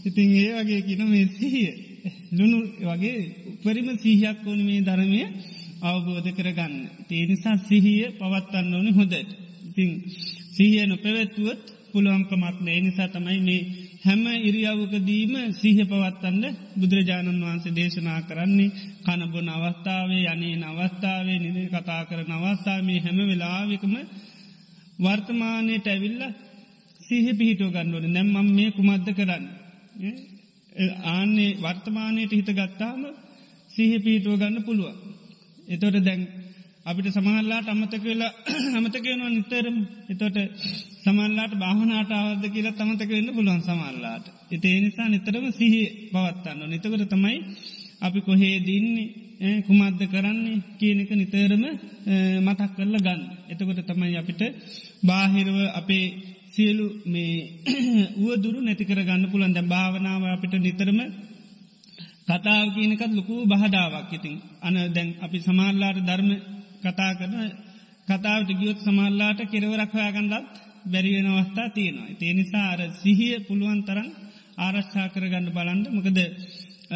A: ඉතින් ඒ වගේ කියන මේ සිහිය. ලුණු වගේ උපරිම සිහියක් ඕන මේ ධරමය අවබෝධ කරගන්න. තේනිසා සිහිය පවත්වන්න ඕනි හොදට ඉතිං සිහිය නො පැවැත්තුවත් පුළුවන්කමත්න එනිසා තමයි මේ හැම ඉරියව්කදීම සීහ පවත්තන්න බුදුරජාණන් වහන්සේ දේශනා කරන්නේ කණබොන අවස්ථාවේ යනේ නවස්ථාවේ නිද කතා කරන අවස්ථාවේ හැම වෙලාවිකම වර්තමානයට ඇවිල්ල සීහ පිහිටෝ ගන්නවන නැම්මම් මේ කුමද්ද කරන්න. ආන්නේ වර්තමානයට හිත ගත්තාම සීහ පිහිටුව ගන්න පුළුවන්. එතොට දැන් අපිට සමහල්ලාට අමතක වෙලා අමතකයනවා නිතරම එතොට සමල්ලාට බාහනාට අවද කියලා තමතක වෙන්න පුළුවන් සමල්ලාට. එති නිසා නිතරම සිහි පවත්තන්න. නිතකට තමයි අපි කොහේ දින්නේ කුමද්ද කරන්නේ කියනක නිතරම මතක් කරල ගන්න. එතකොට තමයි අපිට බාහිරව අපේ සියලු මේ උවදුරු නැතිකර ගන්න පුළන් දැ භාවනාව අපිට නිතරම කතාව කියනකත් ලොකු බහඩාවක් ඉතින් අන දැන් අපි සමාල්ලාට ධර්ම කතා කරන කතාවට ගියොත් සමල්ලාට කෙරවරක් හොයාගන්නලත් බැරිවෙන අවස්ථා තියෙනවා. ඒ නිසා අර සිහිය පුළුවන් තරන් ආරශ්ා කරගන්න බලන්ට මොකද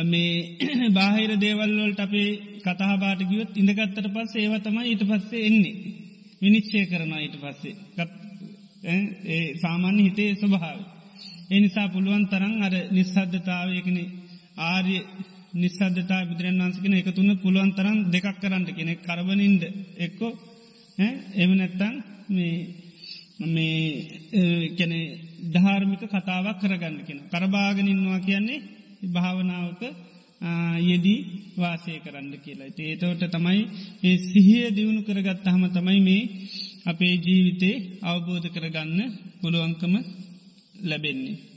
A: මේ බාහිර දේවල්වලට අපේ කතාබාට ගියොත් ඉඳගත්තට පස්ස ඒවතම ඊට පස්සේ එන්නේ. විනිශ්චය කරනවා ඊට පස්සේ ඒ සාමාන්‍ය හිතේ ස්වභාව. එනිසා පුළුවන් තරන් අර නිස්සද්ධතාවයකන ආර්ය නිස්සද්ධතා බුදුරන් වන්සකෙන එක තුන්න පුළුවන් තරන් දෙකක් කරන්නට කෙනෙ කරබනින්ද එක්කෝ එම නැත්තන් මේ මේ කැනෙ ධාර්මික කතාවක් කරගන්න කෙන. කරභාගනින්වා කියන්නේ භාවනාවක යෙදී වාසය කරන්න කියලා. ඒතවට තමයි ඒ සිහිය දියුණු කරගත් හම තමයි මේ අපේ ජීවිතේ අවබෝධ කරගන්න පුළුවන්කම ලැබෙන්නේ.